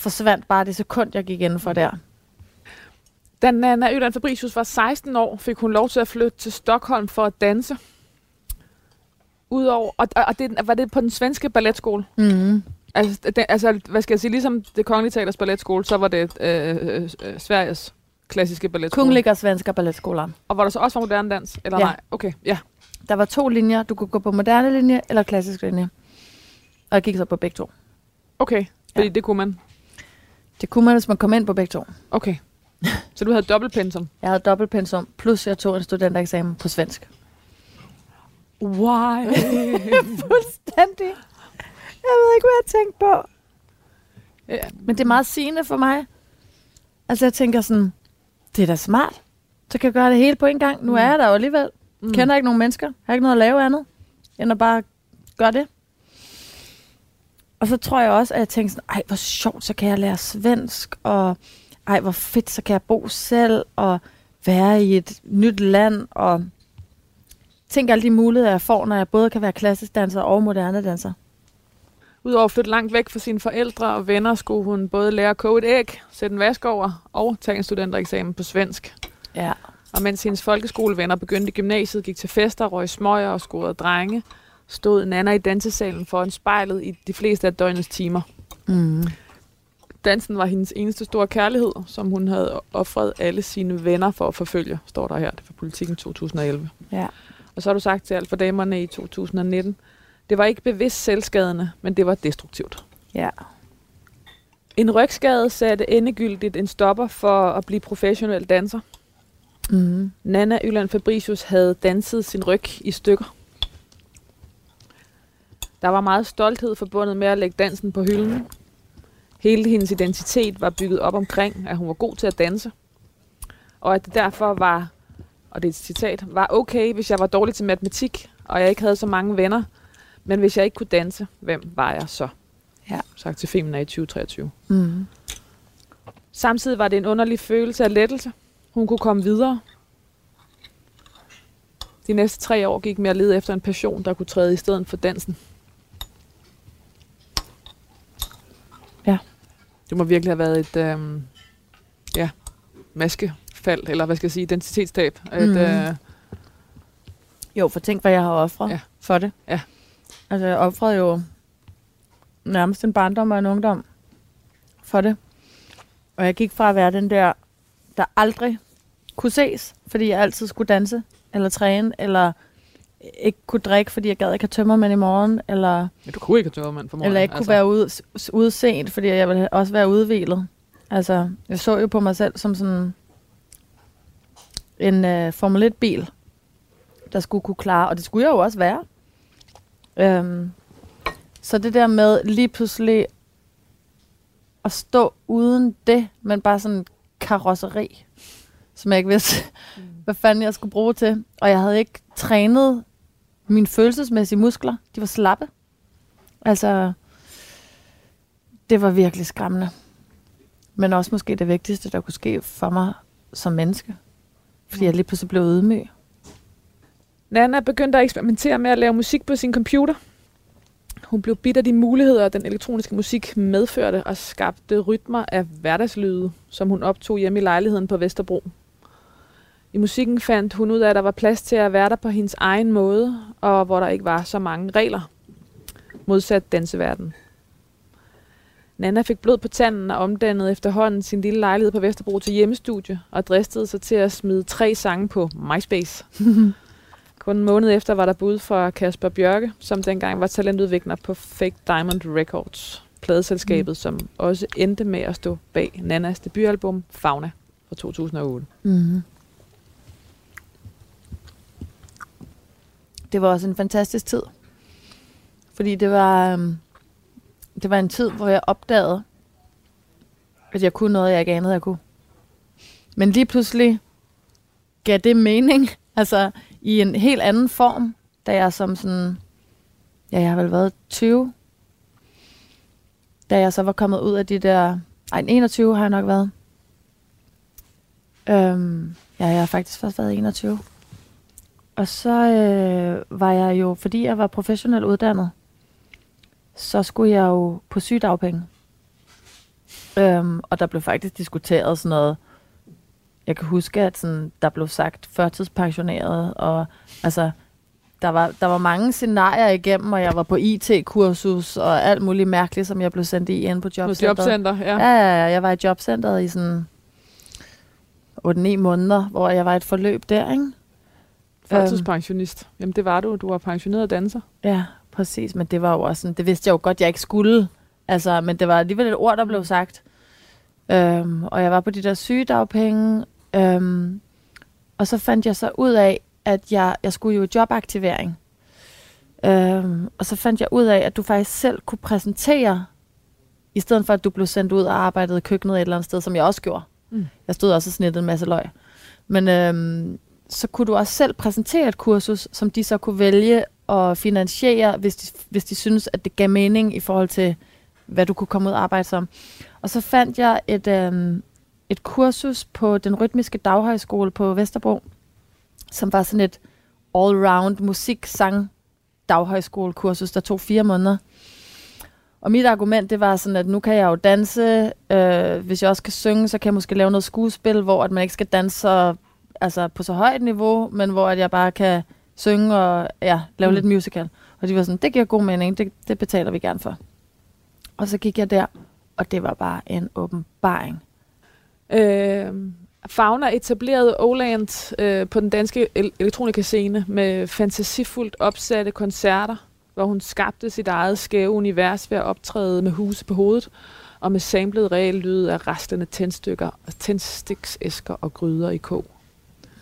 forsvandt bare det sekund, jeg gik inden for der. Da Nana Øland Fabricius var 16 år, fik hun lov til at flytte til Stockholm for at danse. Udover, og, og det, var det på den svenske balletskole? Mm. Altså, det, altså, hvad skal jeg sige, ligesom det kongelige teaters balletskole, så var det øh, øh, Sveriges klassiske balletskole. Kungliga Svenska Balletskolan. Og var der så også var moderne dans, eller Ja. nej? Okay, ja. Der var to linjer. Du kunne gå på moderne linje eller klassisk linje. Og jeg gik så på begge to. Okay, fordi Ja. det kunne man. Det kunne man, hvis man kom ind på begge to. Okay. Så du havde dobbelt pensum? Jeg havde dobbeltpensum, plus jeg tog en studentereksamen på svensk. Why? [LAUGHS] Fuldstændig. Jeg ved ikke, hvad jeg tænkte på. ja. Men det er meget sigende for mig. Altså jeg tænker sådan, det er da smart. Så kan jeg gøre det hele på en gang. Nu er jeg der jo alligevel. Mm. Kender ikke nogen mennesker. Har ikke noget at lave andet, end at bare gøre det. Og så tror jeg også, at jeg tænker sådan, ej hvor sjovt, så kan jeg lære svensk, og ej hvor fedt, så kan jeg bo selv, og være i et nyt land, og tænk alle de muligheder, jeg får, når jeg både kan være klassisk danser og moderne danser. Udover at flytte langt væk fra sine forældre og venner, skulle hun både lære at koge et æg, sætte en vask over og tage en studentereksamen på svensk. Ja. Og mens hendes folkeskolevenner begyndte i gymnasiet, gik til fester, røg smøger og scorede drenge, stod Nana i dansesalen foran spejlet i de fleste af døgnets timer. Mm. Dansen var hendes eneste store kærlighed, som hun havde offret alle sine venner for at forfølge, står der her. Det fra Politiken 2011. Ja. Og så har du sagt til alt for damerne i 2019, det var ikke bevidst selvskadende, men det var destruktivt. Ja. En rygskade satte endegyldigt en stopper for at blive professionel danser. Mm. Nana Yland Fabricius havde danset sin ryg i stykker. Der var meget stolthed forbundet med at lægge dansen på hylden. Hele hendes identitet var bygget op omkring, at hun var god til at danse. Og at det derfor var, og det er et citat, var okay, hvis jeg var dårlig til matematik, og jeg ikke havde så mange venner. Men hvis jeg ikke kunne danse, hvem var jeg så? Ja. Sagt til Femina i 2023. Mm. Samtidig var det en underlig følelse af lettelse. Hun kunne komme videre. De næste tre år gik med at lede efter en passion, der kunne træde i stedet for dansen. Ja. Det må virkelig have været et øhm, ja, maskefald, eller hvad skal jeg sige, identitetstab. Et, Mhm. øh, Jo, for tænk, hvad jeg har offret ja. for det. Ja. Altså, jeg offrede jo nærmest en barndom og en ungdom for det. Og jeg gik fra at være den der, der aldrig kunne ses, fordi jeg altid skulle danse, eller træne, eller ikke kunne drikke, fordi jeg gad ikke have tømmermænd i morgen, eller, ja, du kunne ikke have tørret mand for morgen. eller ikke kunne være ude, ude sent, fordi jeg ville også være udvilet. Altså, jeg så jo på mig selv som sådan en uh, Formel 1-bil, der skulle kunne klare, og det skulle jeg jo også være. Øhm, så det der med lige pludselig at stå uden det, men bare sådan en karosseri, som jeg ikke vidste, mm. hvad fanden jeg skulle bruge til. Og jeg havde ikke trænet mine følelsesmæssige muskler. De var slappe. Altså, det var virkelig skræmmende. Men også måske det vigtigste, der kunne ske for mig som menneske. Fordi jeg lige pludselig blev ydmyg. Nana begyndte at eksperimentere med at lave musik på sin computer. Hun blev bidt af de muligheder, den elektroniske musik medførte og skabte rytmer af hverdagslyde, som hun optog hjemme i lejligheden på Vesterbro. I musikken fandt hun ud af, at der var plads til at være der på hendes egen måde, og hvor der ikke var så mange regler, modsat danseverden. Nana fik blod på tanden og omdannede efterhånden sin lille lejlighed på Vesterbro til hjemmestudie og dristede sig til at smide tre sange på MySpace. [LAUGHS] Kun en måned efter var der bud fra Kasper Bjørke, som dengang var talentudvikler på Fake Diamond Records, pladeselskabet, mm. som også endte med at stå bag Nanas debutalbum Fauna fra 2008. Mm-hmm. Det var også en fantastisk tid. Fordi det var, øhm, det var en tid, hvor jeg opdagede, at jeg kunne noget, jeg ikke anede, jeg kunne. Men lige pludselig gav det mening, [LAUGHS] altså i en helt anden form, da jeg som sådan, ja, jeg har vel været 20, da jeg så var kommet ud af de der, ej, 21 har jeg nok været. Øhm, ja, jeg har faktisk først været 21. Og så øh, var jeg jo, fordi jeg var professionelt uddannet, så skulle jeg jo på sygedagpenge. Øhm, og der blev faktisk diskuteret sådan noget. Jeg kan huske, at sådan, der blev sagt førtidspensioneret, og altså, der var, der var mange scenarier igennem, og jeg var på IT-kursus og alt muligt mærkeligt, som jeg blev sendt i ind på På jobcenteret. jobcenter, ja. Ja, ja, ja. Jeg var i jobcentret i sådan 8-9 måneder, hvor jeg var i et forløb der, ikke? Førtidspensionist. Jamen det var du. Du var pensioneret danser. Ja, præcis. Men det var jo også sådan, det vidste jeg jo godt, jeg ikke skulle. Altså, men det var alligevel et ord, der blev sagt. Øhm, og jeg var på de der sygedagpenge. Øhm, og så fandt jeg så ud af, at jeg, jeg skulle jo i jobaktivering. Øhm, og så fandt jeg ud af, at du faktisk selv kunne præsentere, i stedet for at du blev sendt ud og arbejdede i køkkenet et eller andet sted, som jeg også gjorde. Mm. Jeg stod også og snittede en masse løg. Men øhm, så kunne du også selv præsentere et kursus, som de så kunne vælge at finansiere, hvis de, hvis de synes, at det gav mening i forhold til, hvad du kunne komme ud og arbejde som. Og så fandt jeg et, øhm, et kursus på den rytmiske daghøjskole på Vesterbro, som var sådan et all-round musik, sang, daghøjskolekursus, der tog fire måneder. Og mit argument, det var sådan, at nu kan jeg jo danse. Øh, hvis jeg også kan synge, så kan jeg måske lave noget skuespil, hvor at man ikke skal danse så, altså på så højt niveau, men hvor at jeg bare kan synge og ja, lave Mm. lidt musical. Og de var sådan, det giver god mening, det, det betaler vi gerne for. Og så gik jeg der, og det var bare en åbenbaring. Øh, Fauna etablerede Oland øh, på den danske el- elektronikascene med fantasifuldt opsatte koncerter, hvor hun skabte sit eget skæve univers ved at optræde med huse på hovedet og med samlet real lyd af rastlende tændstykker, tændstiksæsker og gryder i kog.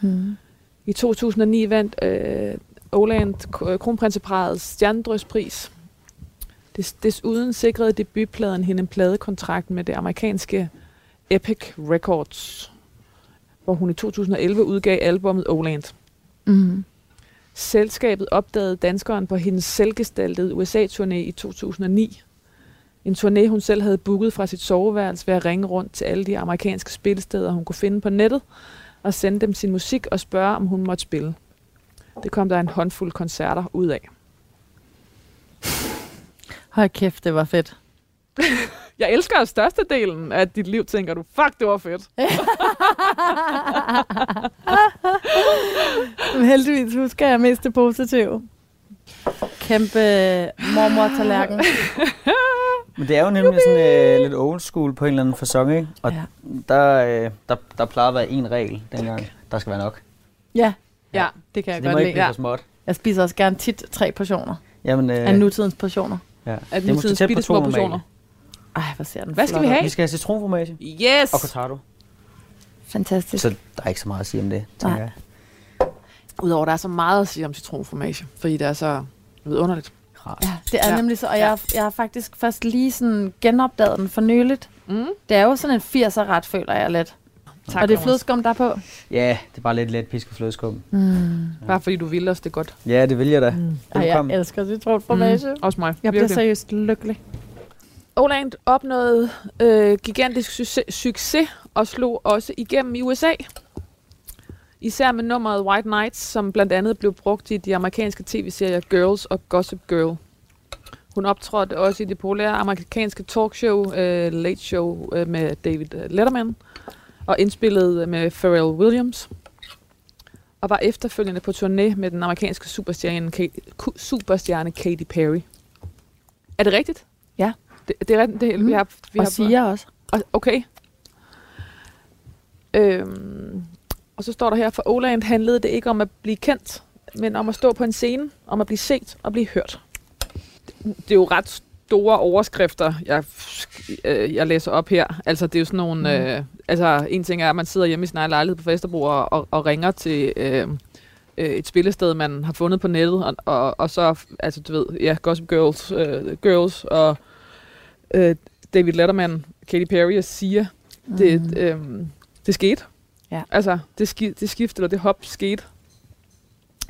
Mm. I 2009 vandt øh, Oland k- kronprinseparets stjernedrøspris. Des, desuden sikrede debutpladen hende en pladekontrakt med det amerikanske Epic Records, hvor hun i 2011 udgav albummet Oland. Mm. Selskabet opdagede danskeren på hendes selvgestaltede USA-turné i 2009. En turné, hun selv havde booket fra sit soveværelse ved at ringe rundt til alle de amerikanske spillesteder, hun kunne finde på nettet, og sende dem sin musik og spørge, om hun måtte spille. Det kom der en håndfuld koncerter ud af. Hold kæft, det var fedt. [LAUGHS] Jeg elsker størstedelen af dit liv, tænker du. Fuck, det var fedt. [LAUGHS] Heldigvis husker jeg mest det positive. Kæmpe mormor-tallerken. [LAUGHS] Men det er jo nemlig sådan øh, lidt old school på en eller anden fasong, ikke? Og Ja. der, øh, der, der plejede at være en regel dengang. Der skal være nok. Ja, Ja. det kan Så jeg det må godt ikke lide. blive Ja. for småt. Jeg spiser også gerne tit tre portioner Jamen, øh, af nutidens portioner. ja. Det er måske nutidens bitte to små portioner. Ej, hvor ser den Hvad skal vi have? Vi skal have citronformage Yes! og cortado. Fantastisk. Så der er ikke så meget at sige om det, tænker Nej. jeg. Udover at der er så meget at sige om citronformage, fordi det er så vidunderligt. Rart. Ja, det er Ja. ja. nemlig så, og Ja. jeg, jeg har faktisk først lige sådan genopdaget den for nyligt. Mm. Det er jo sådan en 80'er ret, føler jeg lidt. Tak, og det er flødeskum, der er på. Ja, det er bare lidt let pisket flødeskum. Mm. Bare fordi du vil os det godt. Ja, det vil jeg da. Mm. Ej, jeg elsker citronformage. Mm. Også mig. Jeg bliver Virkelig. seriøst lykkelig. Oland opnåede øh, gigantisk succes, succes og slog også igennem i USA. Især med nummeret White Nights, som blandt andet blev brugt i de amerikanske tv-serier Girls og Gossip Girl. Hun optrådte også i det populære amerikanske talkshow uh, Late Show uh, med David øh, Letterman og indspillede med Pharrell Williams og var efterfølgende på turné med den amerikanske superstjerne, ku- superstjerne Katy Perry. Er det rigtigt? Ja. Det, det er rigtigt. Det, vi har, vi og har, siger også. og- Okay. Øhm, og så står der her, for Oland handlede det ikke om at blive kendt, men om at stå på en scene, om at blive set og blive hørt. Det, det er jo ret store overskrifter, jeg, øh, jeg læser op her. Altså, det er jo sådan nogle... Mm. Øh, altså, en ting er, at man sidder hjemme i sin egen lejlighed på Vesterbro og, og, og ringer til øh, øh, et spillested, man har fundet på nettet, og, og, og så, altså, du ved, ja, Gossip Girls, øh, Girls og øh, David Letterman, Katy Perry og Sia, det, Mm. øhm, det skete. Ja. Altså, det, ski, det skift, eller det hop skete.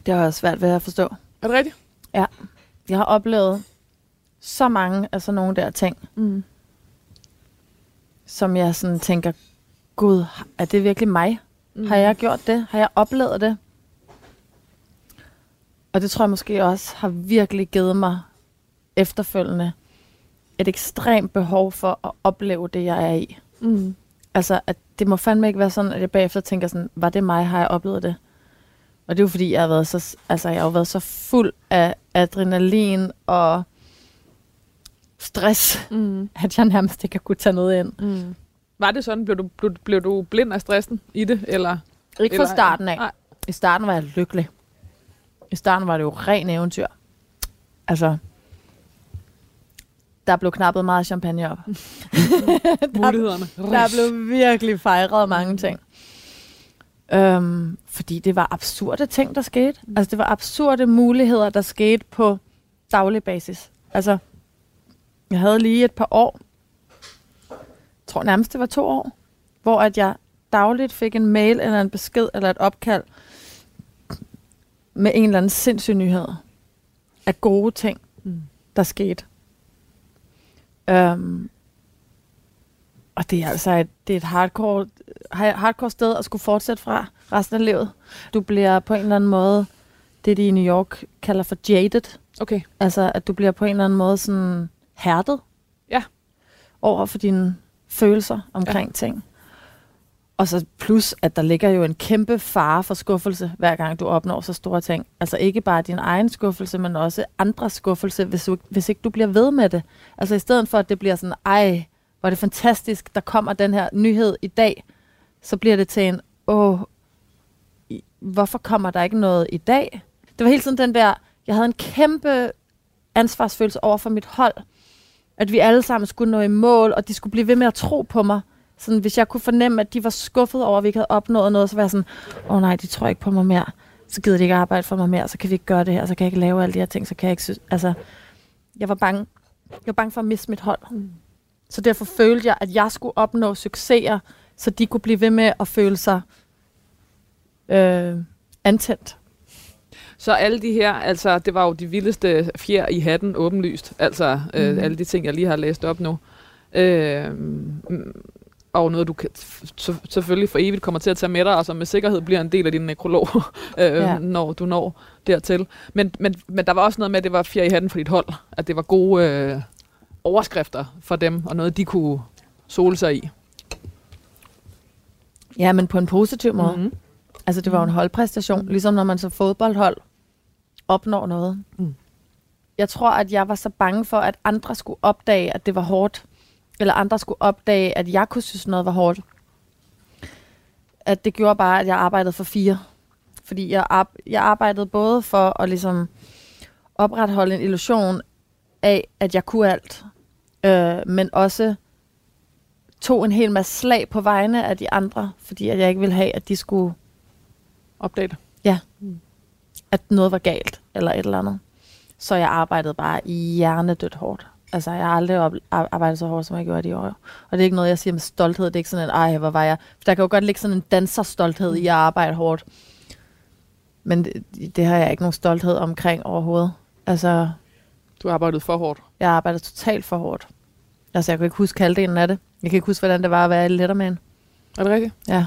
Det har jeg svært ved at forstå. Er det rigtigt? Jeg har oplevet så mange af sådan nogle der ting, Mm. som jeg sådan tænker, gud, er det virkelig mig? Mm. Har jeg gjort det? Har jeg oplevet det? Og det tror jeg måske også har virkelig givet mig efterfølgende et ekstremt behov for at opleve det, jeg er i. Mm. Altså, at det må fandme ikke være sådan, at jeg bagefter tænker sådan, var det mig, har jeg oplevet det? Og det er jo fordi, jeg har været så, altså, jeg har været så fuld af adrenalin og stress, Mm. at jeg nærmest ikke har kunne tage noget ind. Mm. Var det sådan? Blev du, blev, blev du blind af stressen i det? Eller? Ikke fra starten af. Nej. I starten var jeg lykkelig. I starten var det jo ren eventyr. Altså, der blev knappet meget champagne op. [LAUGHS] Mulighederne. Der blev virkelig fejret mange ting. Øhm, fordi det var absurde ting, der skete. Altså, det var absurde muligheder, der skete på daglig basis. Altså, jeg havde lige et par år, jeg tror nærmest det var to år, hvor at jeg dagligt fik en mail eller en besked eller et opkald med en eller anden sindssyg nyhed af gode ting, Mm. der skete. Øhm, og det er altså et, det er et hardcore, hardcore sted at skulle fortsætte fra resten af livet. Du bliver på en eller anden måde, det de i New York kalder for jaded. Okay. Altså, at du bliver på en eller anden måde sådan hærdet. Ja. Over for dine følelser omkring ja. ting. Og så plus, at der ligger jo en kæmpe fare for skuffelse, hver gang du opnår så store ting. Altså ikke bare din egen skuffelse, men også andres skuffelse, hvis, du, hvis ikke du bliver ved med det. Altså i stedet for, at det bliver sådan, ej, hvor er det fantastisk, der kommer den her nyhed i dag, så bliver det til en, åh, hvorfor kommer der ikke noget i dag? Det var hele tiden den der, jeg havde en kæmpe ansvarsfølelse over for mit hold, at vi alle sammen skulle nå i mål, og de skulle blive ved med at tro på mig. Sådan, hvis jeg kunne fornemme, at de var skuffet over, at vi ikke havde opnået noget, så var jeg sådan, åh oh, nej, de tror ikke på mig mere. Så gider de ikke arbejde for mig mere, så kan vi ikke gøre det her, så kan jeg ikke lave alle de her ting, så kan jeg ikke synes... Altså, jeg var bange. Jeg var bange for at miste mit hold. Mm. Så derfor følte jeg, at jeg skulle opnå succeser, så de kunne blive ved med at føle sig øh, antændt. Så alle de her, altså det var jo de vildeste fjer i hatten åbenlyst. Altså øh, Mhm. alle de ting, jeg lige har læst op nu. Øh, mm, og noget, du kan, selvfølgelig for evigt kommer til at tage med dig, og som med sikkerhed bliver en del af din nekrolog, [LAUGHS] øh, Ja. ja. når du når dertil. Men, men, men der var også noget med, at det var fjer i hatten for dit hold. At det var gode øh, overskrifter for dem, og noget, de kunne sole sig i. Ja, men på en positiv måde. Mm-hmm. Altså, det var jo en holdpræstation, ligesom når man som fodboldhold opnår noget. Mm. Jeg tror, at jeg var så bange for, at andre skulle opdage, at det var hårdt. Eller andre skulle opdage, at jeg kunne synes, noget var hårdt. At det gjorde bare, at jeg arbejdede for fire. Fordi jeg, ar- jeg arbejdede både for at ligesom opretholde en illusion af, at jeg kunne alt. Øh, men også tog en hel masse slag på vegne af de andre, fordi at jeg ikke ville have, at de skulle Opdage det. at noget var galt, eller et eller andet. Så jeg arbejdede bare hjernedødt hårdt. Altså, jeg har aldrig arbejdet så hårdt, som jeg gjorde i år. Og det er ikke noget, jeg siger med stolthed. Det er ikke sådan en, ej, hvor var jeg... For der kan jo godt ligge sådan en danserstolthed i at arbejde hårdt. Men det, det har jeg ikke nogen stolthed omkring overhovedet. Altså, Du har arbejdet for hårdt. jeg arbejder totalt for hårdt. Altså, jeg kan ikke huske halvdelen af det. Jeg kan ikke huske, hvordan det var at være i Letterman. Er det rigtigt? Ja.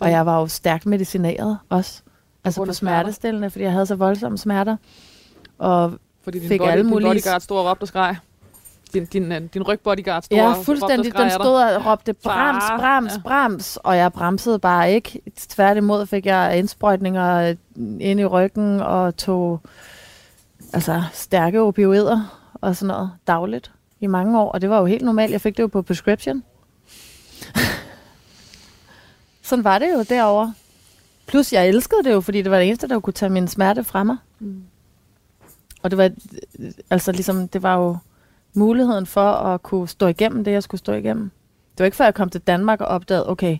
Og jeg var jo stærkt medicineret også. Altså på smertestillende, fordi jeg havde så voldsomme smerter. Og Fordi din, Fik body, alle din mulige- bodyguard stod og råbte og skreg. Din, din, øh, din rygbodyguard stod ja, og fuldstændig. og Den stod og råbte brams, brams, Ja. brams. Og jeg bremsede bare ikke. Tværtimod fik jeg indsprøjtninger øh, ind i ryggen og tog altså, stærke opioider og sådan noget dagligt i mange år. Og det var jo helt normalt. Jeg fik det jo på prescription. [LAUGHS] sådan var det jo derovre. Plus jeg elskede det jo, fordi det var det eneste, der kunne tage min smerte fra mig. Mm. Og det var, altså ligesom, det var jo muligheden for at kunne stå igennem det, jeg skulle stå igennem. Det var ikke før jeg kom til Danmark og opdagede, okay,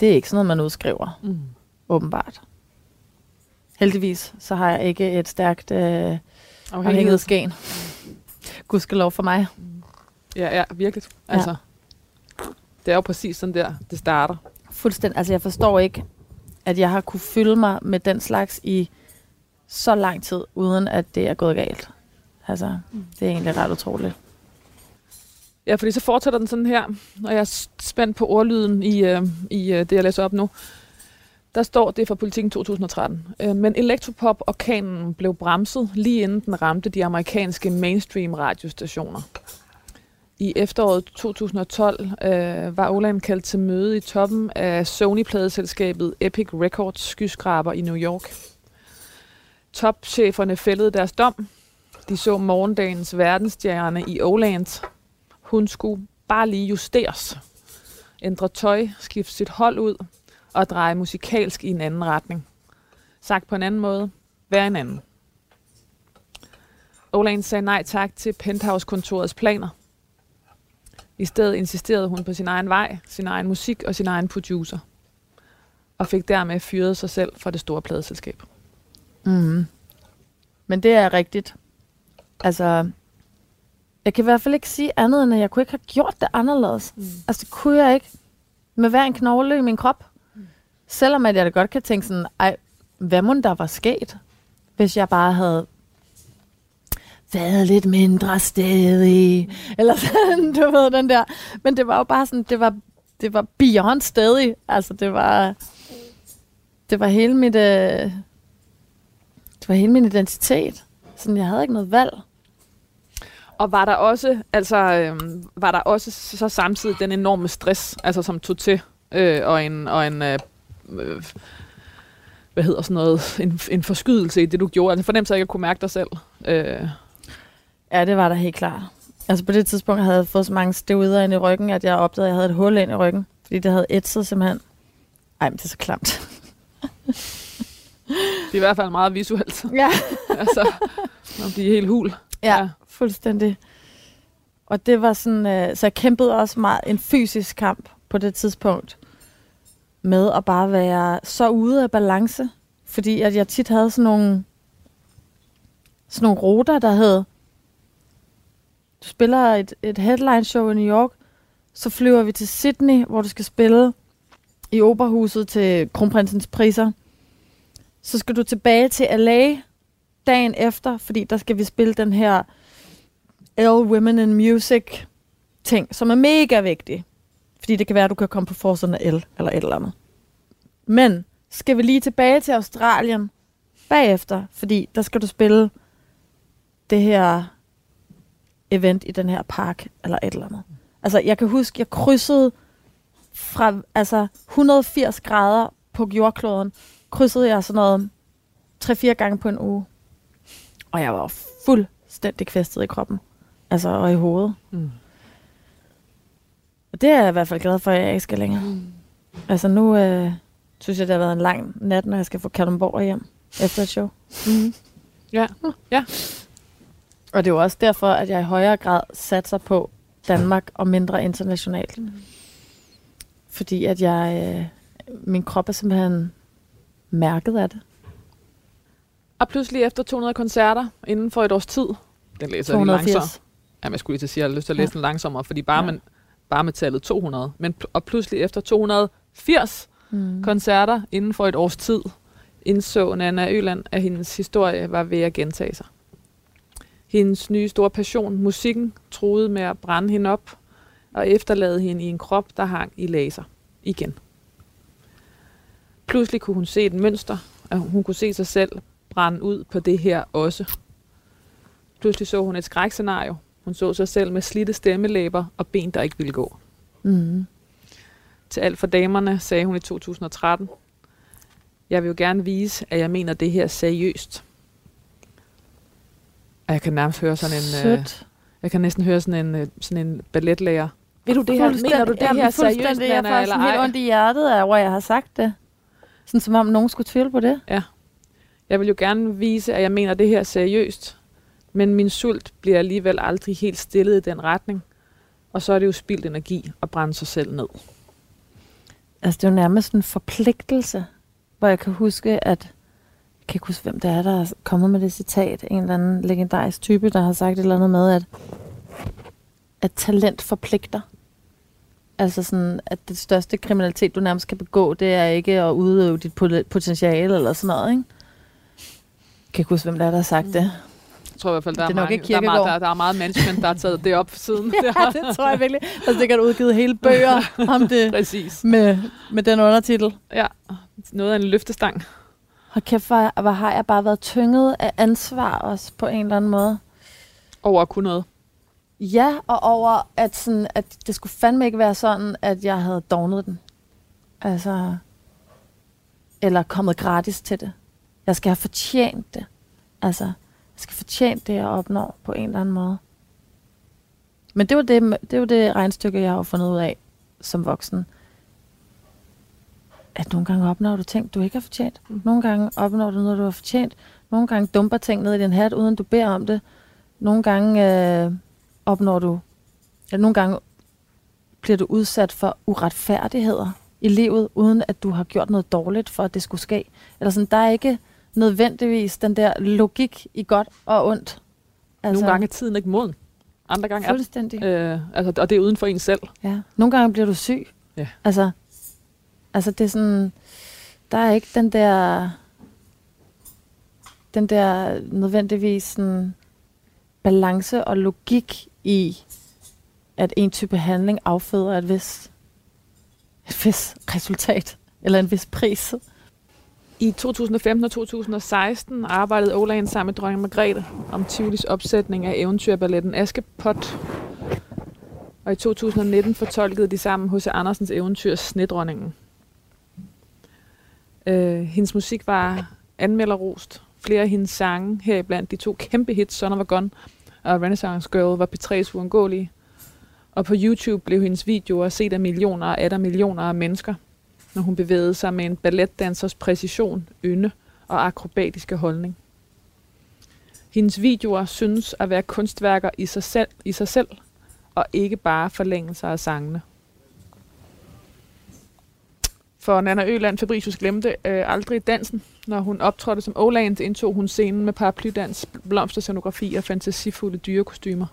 det er ikke sådan noget, man udskriver, Mm. åbenbart. Heldigvis, så har jeg ikke et stærkt øh, Afhængighed. afhængighedsgen. Gudskelov for mig. Ja, ja, virkelig. Altså, det er jo præcis sådan der, det starter. Fuldstændig. Altså, jeg forstår ikke, at jeg har kunne fylde mig med den slags i så lang tid, uden at det er gået galt. Altså, det er egentlig ret utroligt. Ja, fordi så fortsætter den sådan her, og jeg er spændt på ordlyden i, øh, i øh, det, jeg læser op nu. Der står det fra politikken 2013. Øh, men elektropop-orkanen blev bremset lige inden den ramte de amerikanske mainstream radiostationer. I efteråret 2012 øh, var Olan kaldt til møde i toppen af Sony-pladeselskabet Epic Records skyskraber i New York. Topcheferne fældede deres dom. De så morgendagens verdensstjerne i Oland. Hun skulle bare lige justeres. Ændre tøj, skifte sit hold ud og dreje musikalsk i en anden retning. Sagt på en anden måde, være en anden. Oland sagde nej tak til Penthouse-kontorets planer. I stedet insisterede hun på sin egen vej, sin egen musik og sin egen producer. Og fik dermed fyret sig selv fra det store pladeselskab. Mm. Men det er rigtigt. Altså, jeg kan i hvert fald ikke sige andet, end at jeg kunne ikke have gjort det anderledes. Mm. Altså, det kunne jeg ikke. Med hver en knogle i min krop. Mm. Selvom at jeg da godt kan tænke sådan, ej, hvad må der var sket, hvis jeg bare havde været lidt mindre stedig, eller sådan, [LAUGHS] du ved, den der. Men det var jo bare sådan, det var, det var beyond stedig. Altså, det var, det var hele mit, øh, det var hele min identitet. Sådan, jeg havde ikke noget valg. Og var der også, altså, øhm, var der også så samtidig den enorme stress, altså som tog til, øh, og en, og en øh, øh, hvad hedder sådan noget, en, en forskydelse i det, du gjorde? Altså fornemmelse af ikke at kunne mærke dig selv? Øh. Ja, det var der helt klart. Altså på det tidspunkt havde jeg fået så mange steroider ind i ryggen, at jeg opdagede, at jeg havde et hul ind i ryggen, fordi det havde ætset simpelthen. Ej, men det er så klamt. [LAUGHS] det er i hvert fald meget visuelt. Ja. [LAUGHS] altså, man bliver helt hul. Ja, ja, fuldstændig. Og det var sådan, øh, så jeg kæmpede også meget en fysisk kamp på det tidspunkt med at bare være så ude af balance, fordi at jeg tit havde sådan nogle sådan nogle ruter, der hed du spiller et, et headline show i New York, så flyver vi til Sydney, hvor du skal spille i operahuset til kronprinsens priser. Så skal du tilbage til LA dagen efter, fordi der skal vi spille den her L Women in Music ting, som er mega vigtig. Fordi det kan være, at du kan komme på forsiden af L eller et eller andet. Men skal vi lige tilbage til Australien bagefter, fordi der skal du spille det her event i den her park, eller et eller andet. Altså, jeg kan huske, jeg krydsede fra altså 180 grader på jordkloden, krydsede jeg sådan noget 3-4 gange på en uge. Og jeg var fuldstændig kvæstet i kroppen. Altså, og i hovedet. Mm. Og det er jeg i hvert fald glad for, at jeg ikke skal længere. Mm. Altså, nu øh, synes jeg, det har været en lang nat, når jeg skal få Kalundborg hjem efter et show. Mm. Ja, ja. Og det er jo også derfor, at jeg i højere grad satser på Danmark og mindre internationalt. Mm. Fordi at jeg, øh, min krop er simpelthen mærket af det. Og pludselig efter 200 koncerter inden for et års tid, den læser 280. jeg langsomt. Jamen, jeg skulle lige til at sige, at jeg har lyst til at læse ja. den langsommere, fordi bare, ja. med, bare med tallet 200. Men, og pludselig efter 280 mm. koncerter inden for et års tid, indså Nana Øland, at hendes historie var ved at gentage sig. Hendes nye store passion, musikken, troede med at brænde hende op og efterlade hende i en krop, der hang i laser igen. Pludselig kunne hun se et mønster, og hun kunne se sig selv brænde ud på det her også. Pludselig så hun et skrækscenario. Hun så sig selv med slidte stemmelæber og ben, der ikke ville gå. Mm. Til alt for damerne sagde hun i 2013, jeg vil jo gerne vise, at jeg mener det her seriøst. Og jeg kan nærmest høre sådan en... Øh, jeg kan næsten høre sådan en, øh, sådan en balletlærer. Ved du det her? Mener du det her seriøst, Jeg er faktisk helt ondt i hjertet af, hvor jeg har sagt det. Sådan som om nogen skulle tvivle på det. Ja. Jeg vil jo gerne vise, at jeg mener det her seriøst. Men min sult bliver alligevel aldrig helt stillet i den retning. Og så er det jo spildt energi at brænde sig selv ned. Altså det er jo nærmest en forpligtelse, hvor jeg kan huske, at jeg kan ikke huske, hvem det er, der er kommet med det citat. En eller anden legendarisk type, der har sagt et eller andet med, at, at talent forpligter. Altså sådan, at det største kriminalitet, du nærmest kan begå, det er ikke at udøve dit potentiale eller sådan noget, ikke? Jeg kan ikke huske, hvem der er, der har sagt det. Jeg tror i hvert fald, der, det er, er, mange, der, er, meget, der, der er meget management, der har taget det op siden. [LAUGHS] ja, det tror jeg virkelig. Er sikkert udgivet hele bøger om det [LAUGHS] Præcis. Med, med den undertitel. Ja, noget af en løftestang. Og kæft, hvor, hvor har jeg bare været tynget af ansvar også på en eller anden måde. Over at kunne noget. Ja, og over, at, sådan, at det skulle fandme ikke være sådan, at jeg havde dognet den. Altså, eller kommet gratis til det. Jeg skal have fortjent det. Altså, jeg skal fortjene det, jeg opnår på en eller anden måde. Men det var det, det, var det regnstykke, jeg har fundet ud af som voksen. At nogle gange opnår du ting, du ikke har fortjent. Mm. Nogle gange opnår du noget, du har fortjent. Nogle gange dumper ting ned i din hat, uden du beder om det. Nogle gange øh, opnår du, eller nogle gange bliver du udsat for uretfærdigheder i livet, uden at du har gjort noget dårligt for, at det skulle ske. Eller sådan, der er ikke nødvendigvis den der logik i godt og ondt. Altså, Nogle gange er tiden ikke moden. Andre gange er Fuldstændig. øh, altså, og det er uden for en selv. Ja. Nogle gange bliver du syg. Ja. Altså, altså det er sådan, der er ikke den der, den der nødvendigvis sådan balance og logik i, at en type handling afføder et vis, et vis resultat, eller en vis pris. I 2015 og 2016 arbejdede Olaen sammen med dronning Margrethe om Tivolis opsætning af eventyrballetten Askepot. Og i 2019 fortolkede de sammen H.C. Andersens eventyr Snedronningen. Øh, hendes musik var anmelderrost. Flere af hendes sange, heriblandt de to kæmpe hits, Son of a Gun og Renaissance Girl, var P3's uundgåelige. Og på YouTube blev hendes videoer set af millioner og atter millioner af mennesker når hun bevægede sig med en balletdansers præcision, ynde og akrobatiske holdning. Hendes videoer synes at være kunstværker i sig selv, i sig selv og ikke bare forlængelser af sangene. For Nana Øland Fabricius glemte øh, aldrig dansen. Når hun optrådte som Oland, indtog hun scenen med paraplydans, blomsterscenografi og fantasifulde dyrekostymer.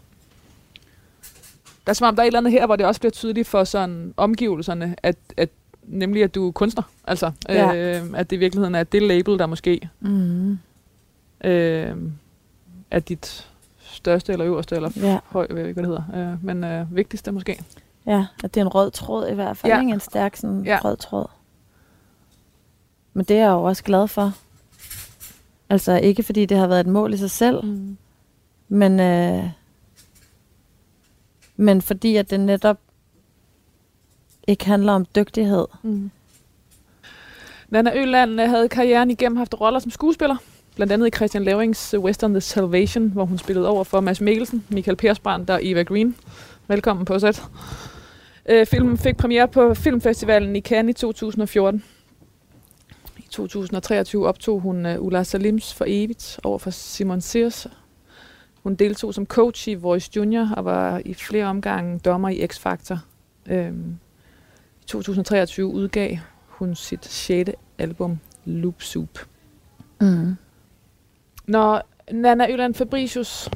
Der er som om, der er et eller andet her, hvor det også bliver tydeligt for sådan omgivelserne, at, at nemlig at du er kunstner. Altså, Ja. øh, at det i virkeligheden er det label, der måske Mm. øh, er dit største eller øverste, eller Ja, høj, ikke, hvad det hedder, øh, men øh, vigtigste måske. ja, at det er en rød tråd i hvert fald. Ja. Ikke en stærk sådan Ja. rød tråd. Men det er jeg jo også glad for. Altså ikke fordi det har været et mål i sig selv, Mm. Men, øh, men fordi at det netop ikke handler om dygtighed. Mm. Nana Øland øh, havde karrieren igennem haft roller som skuespiller, blandt andet i Christian Lavrings øh, western The Salvation, hvor hun spillede over for Mads Mikkelsen, Michael Persbrandt og Eva Green. Velkommen på sæt. Øh, filmen fik premiere på Filmfestivalen i Cannes i 2014. I 2023 optog hun uh, Ulla Salims for evigt over for Simon Sears. Hun deltog som coach i Voice Junior og var i flere omgange dommer i X-Factor. Øhm, I 2023 udgav hun sit sjette album, Loop Soup. Mm. Når Nana Øland Fabricius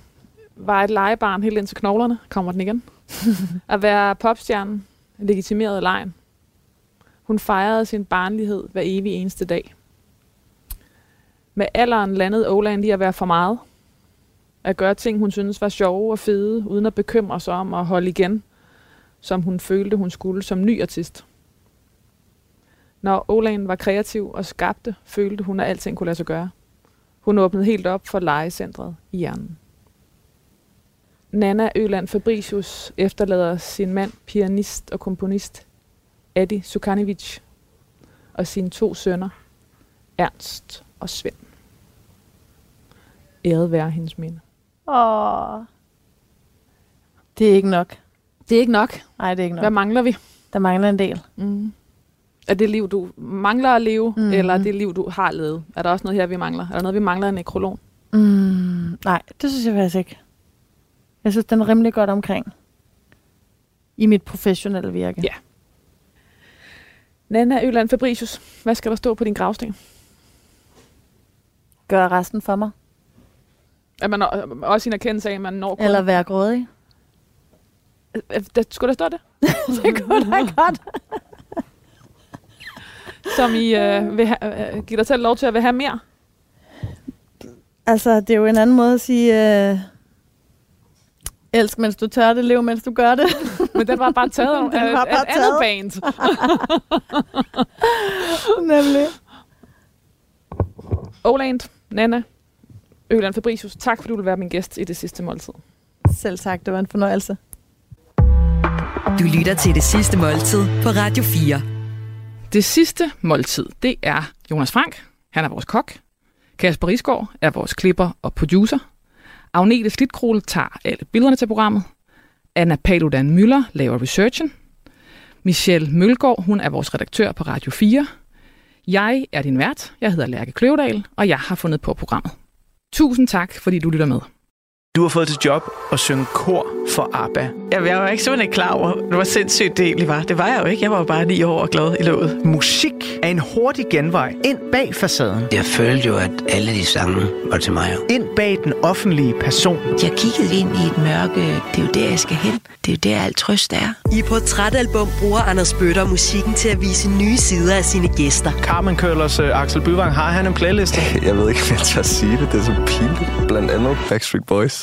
var et legebarn helt ind til knoglerne, kommer den igen. [LAUGHS] at være popstjernen, legitimerede lejen. Hun fejrede sin barnlighed hver evig eneste dag. Med alderen landede Åland i at være for meget. At gøre ting, hun syntes var sjove og fede, uden at bekymre sig om at holde igen, som hun følte, hun skulle som ny artist. Når Åland var kreativ og skabte, følte hun, at alting kunne lade sig gøre. Hun åbnede helt op for legecentret i hjernen. Nana Øland Fabricius efterlader sin mand, pianist og komponist Adi Sukanovic og sine to sønner, Ernst og Svend. Æret være hendes minde. Åh. Det er ikke nok. Det er ikke nok. Nej, det er ikke Hvad nok. mangler vi? Der mangler en del. Mm. Er det liv, du mangler at leve, mm. Eller er det liv, du har levet? Er der også noget her, vi mangler? Er der noget, vi mangler i en nekrolog? Mm, nej, det synes jeg faktisk ikke. Jeg synes, den er rimelig godt omkring. I mit professionelle virke. Ja. Nana Øland Fabricius, hvad skal der stå på din gravsten? Gør resten for mig. Er man også en erkendelse af, at man når kun... Eller være grådig. Øh, Der, skulle der stå det? [LAUGHS] det kunne da godt. Som I øh, vil ha- øh, give dig selv lov til at vil have mere? Altså, det er jo en anden måde at sige... Øh, Elsk, mens du tør det, lev, mens du gør det. [LAUGHS] Men den var bare taget [LAUGHS] Den af var et, bare et andet taget. band. [LAUGHS] Nemlig. Oland, Nana, Øland Fabricius, tak fordi du vil være min gæst i det sidste måltid. Selv tak, det var en fornøjelse. Du lytter til det sidste måltid på Radio 4. Det sidste måltid, det er Jonas Frank. Han er vores kok. Kasper Risgaard er vores klipper og producer. Agnete Slitkrol tager alle billederne til programmet. Anna Paludan Møller laver researchen. Michelle Mølgaard, hun er vores redaktør på Radio 4. Jeg er din vært. Jeg hedder Lærke Kløvedal, og jeg har fundet på programmet. Tusind tak, fordi du lytter med. Du har fået til job at synge kor for ABBA. Jamen, jeg var ikke simpelthen ikke klar over, hvor sindssygt det egentlig var. Det var jeg jo ikke. Jeg var jo bare ni år og glad i låget. Musik er en hurtig genvej ind bag facaden. Jeg følte jo, at alle de sange var til mig. Ind bag den offentlige person. Jeg kiggede ind i et mørke. Det er jo der, jeg skal hen. Det er jo der, alt trøst er. I Portrætalbum bruger Anders Bøtter musikken til at vise nye sider af sine gæster. Carmen Køllers uh, Axel Byvang, har han en playliste? [LAUGHS] Jeg ved ikke, om jeg tør sige det. Det er så pinligt. Blandt andet Backstreet Boys.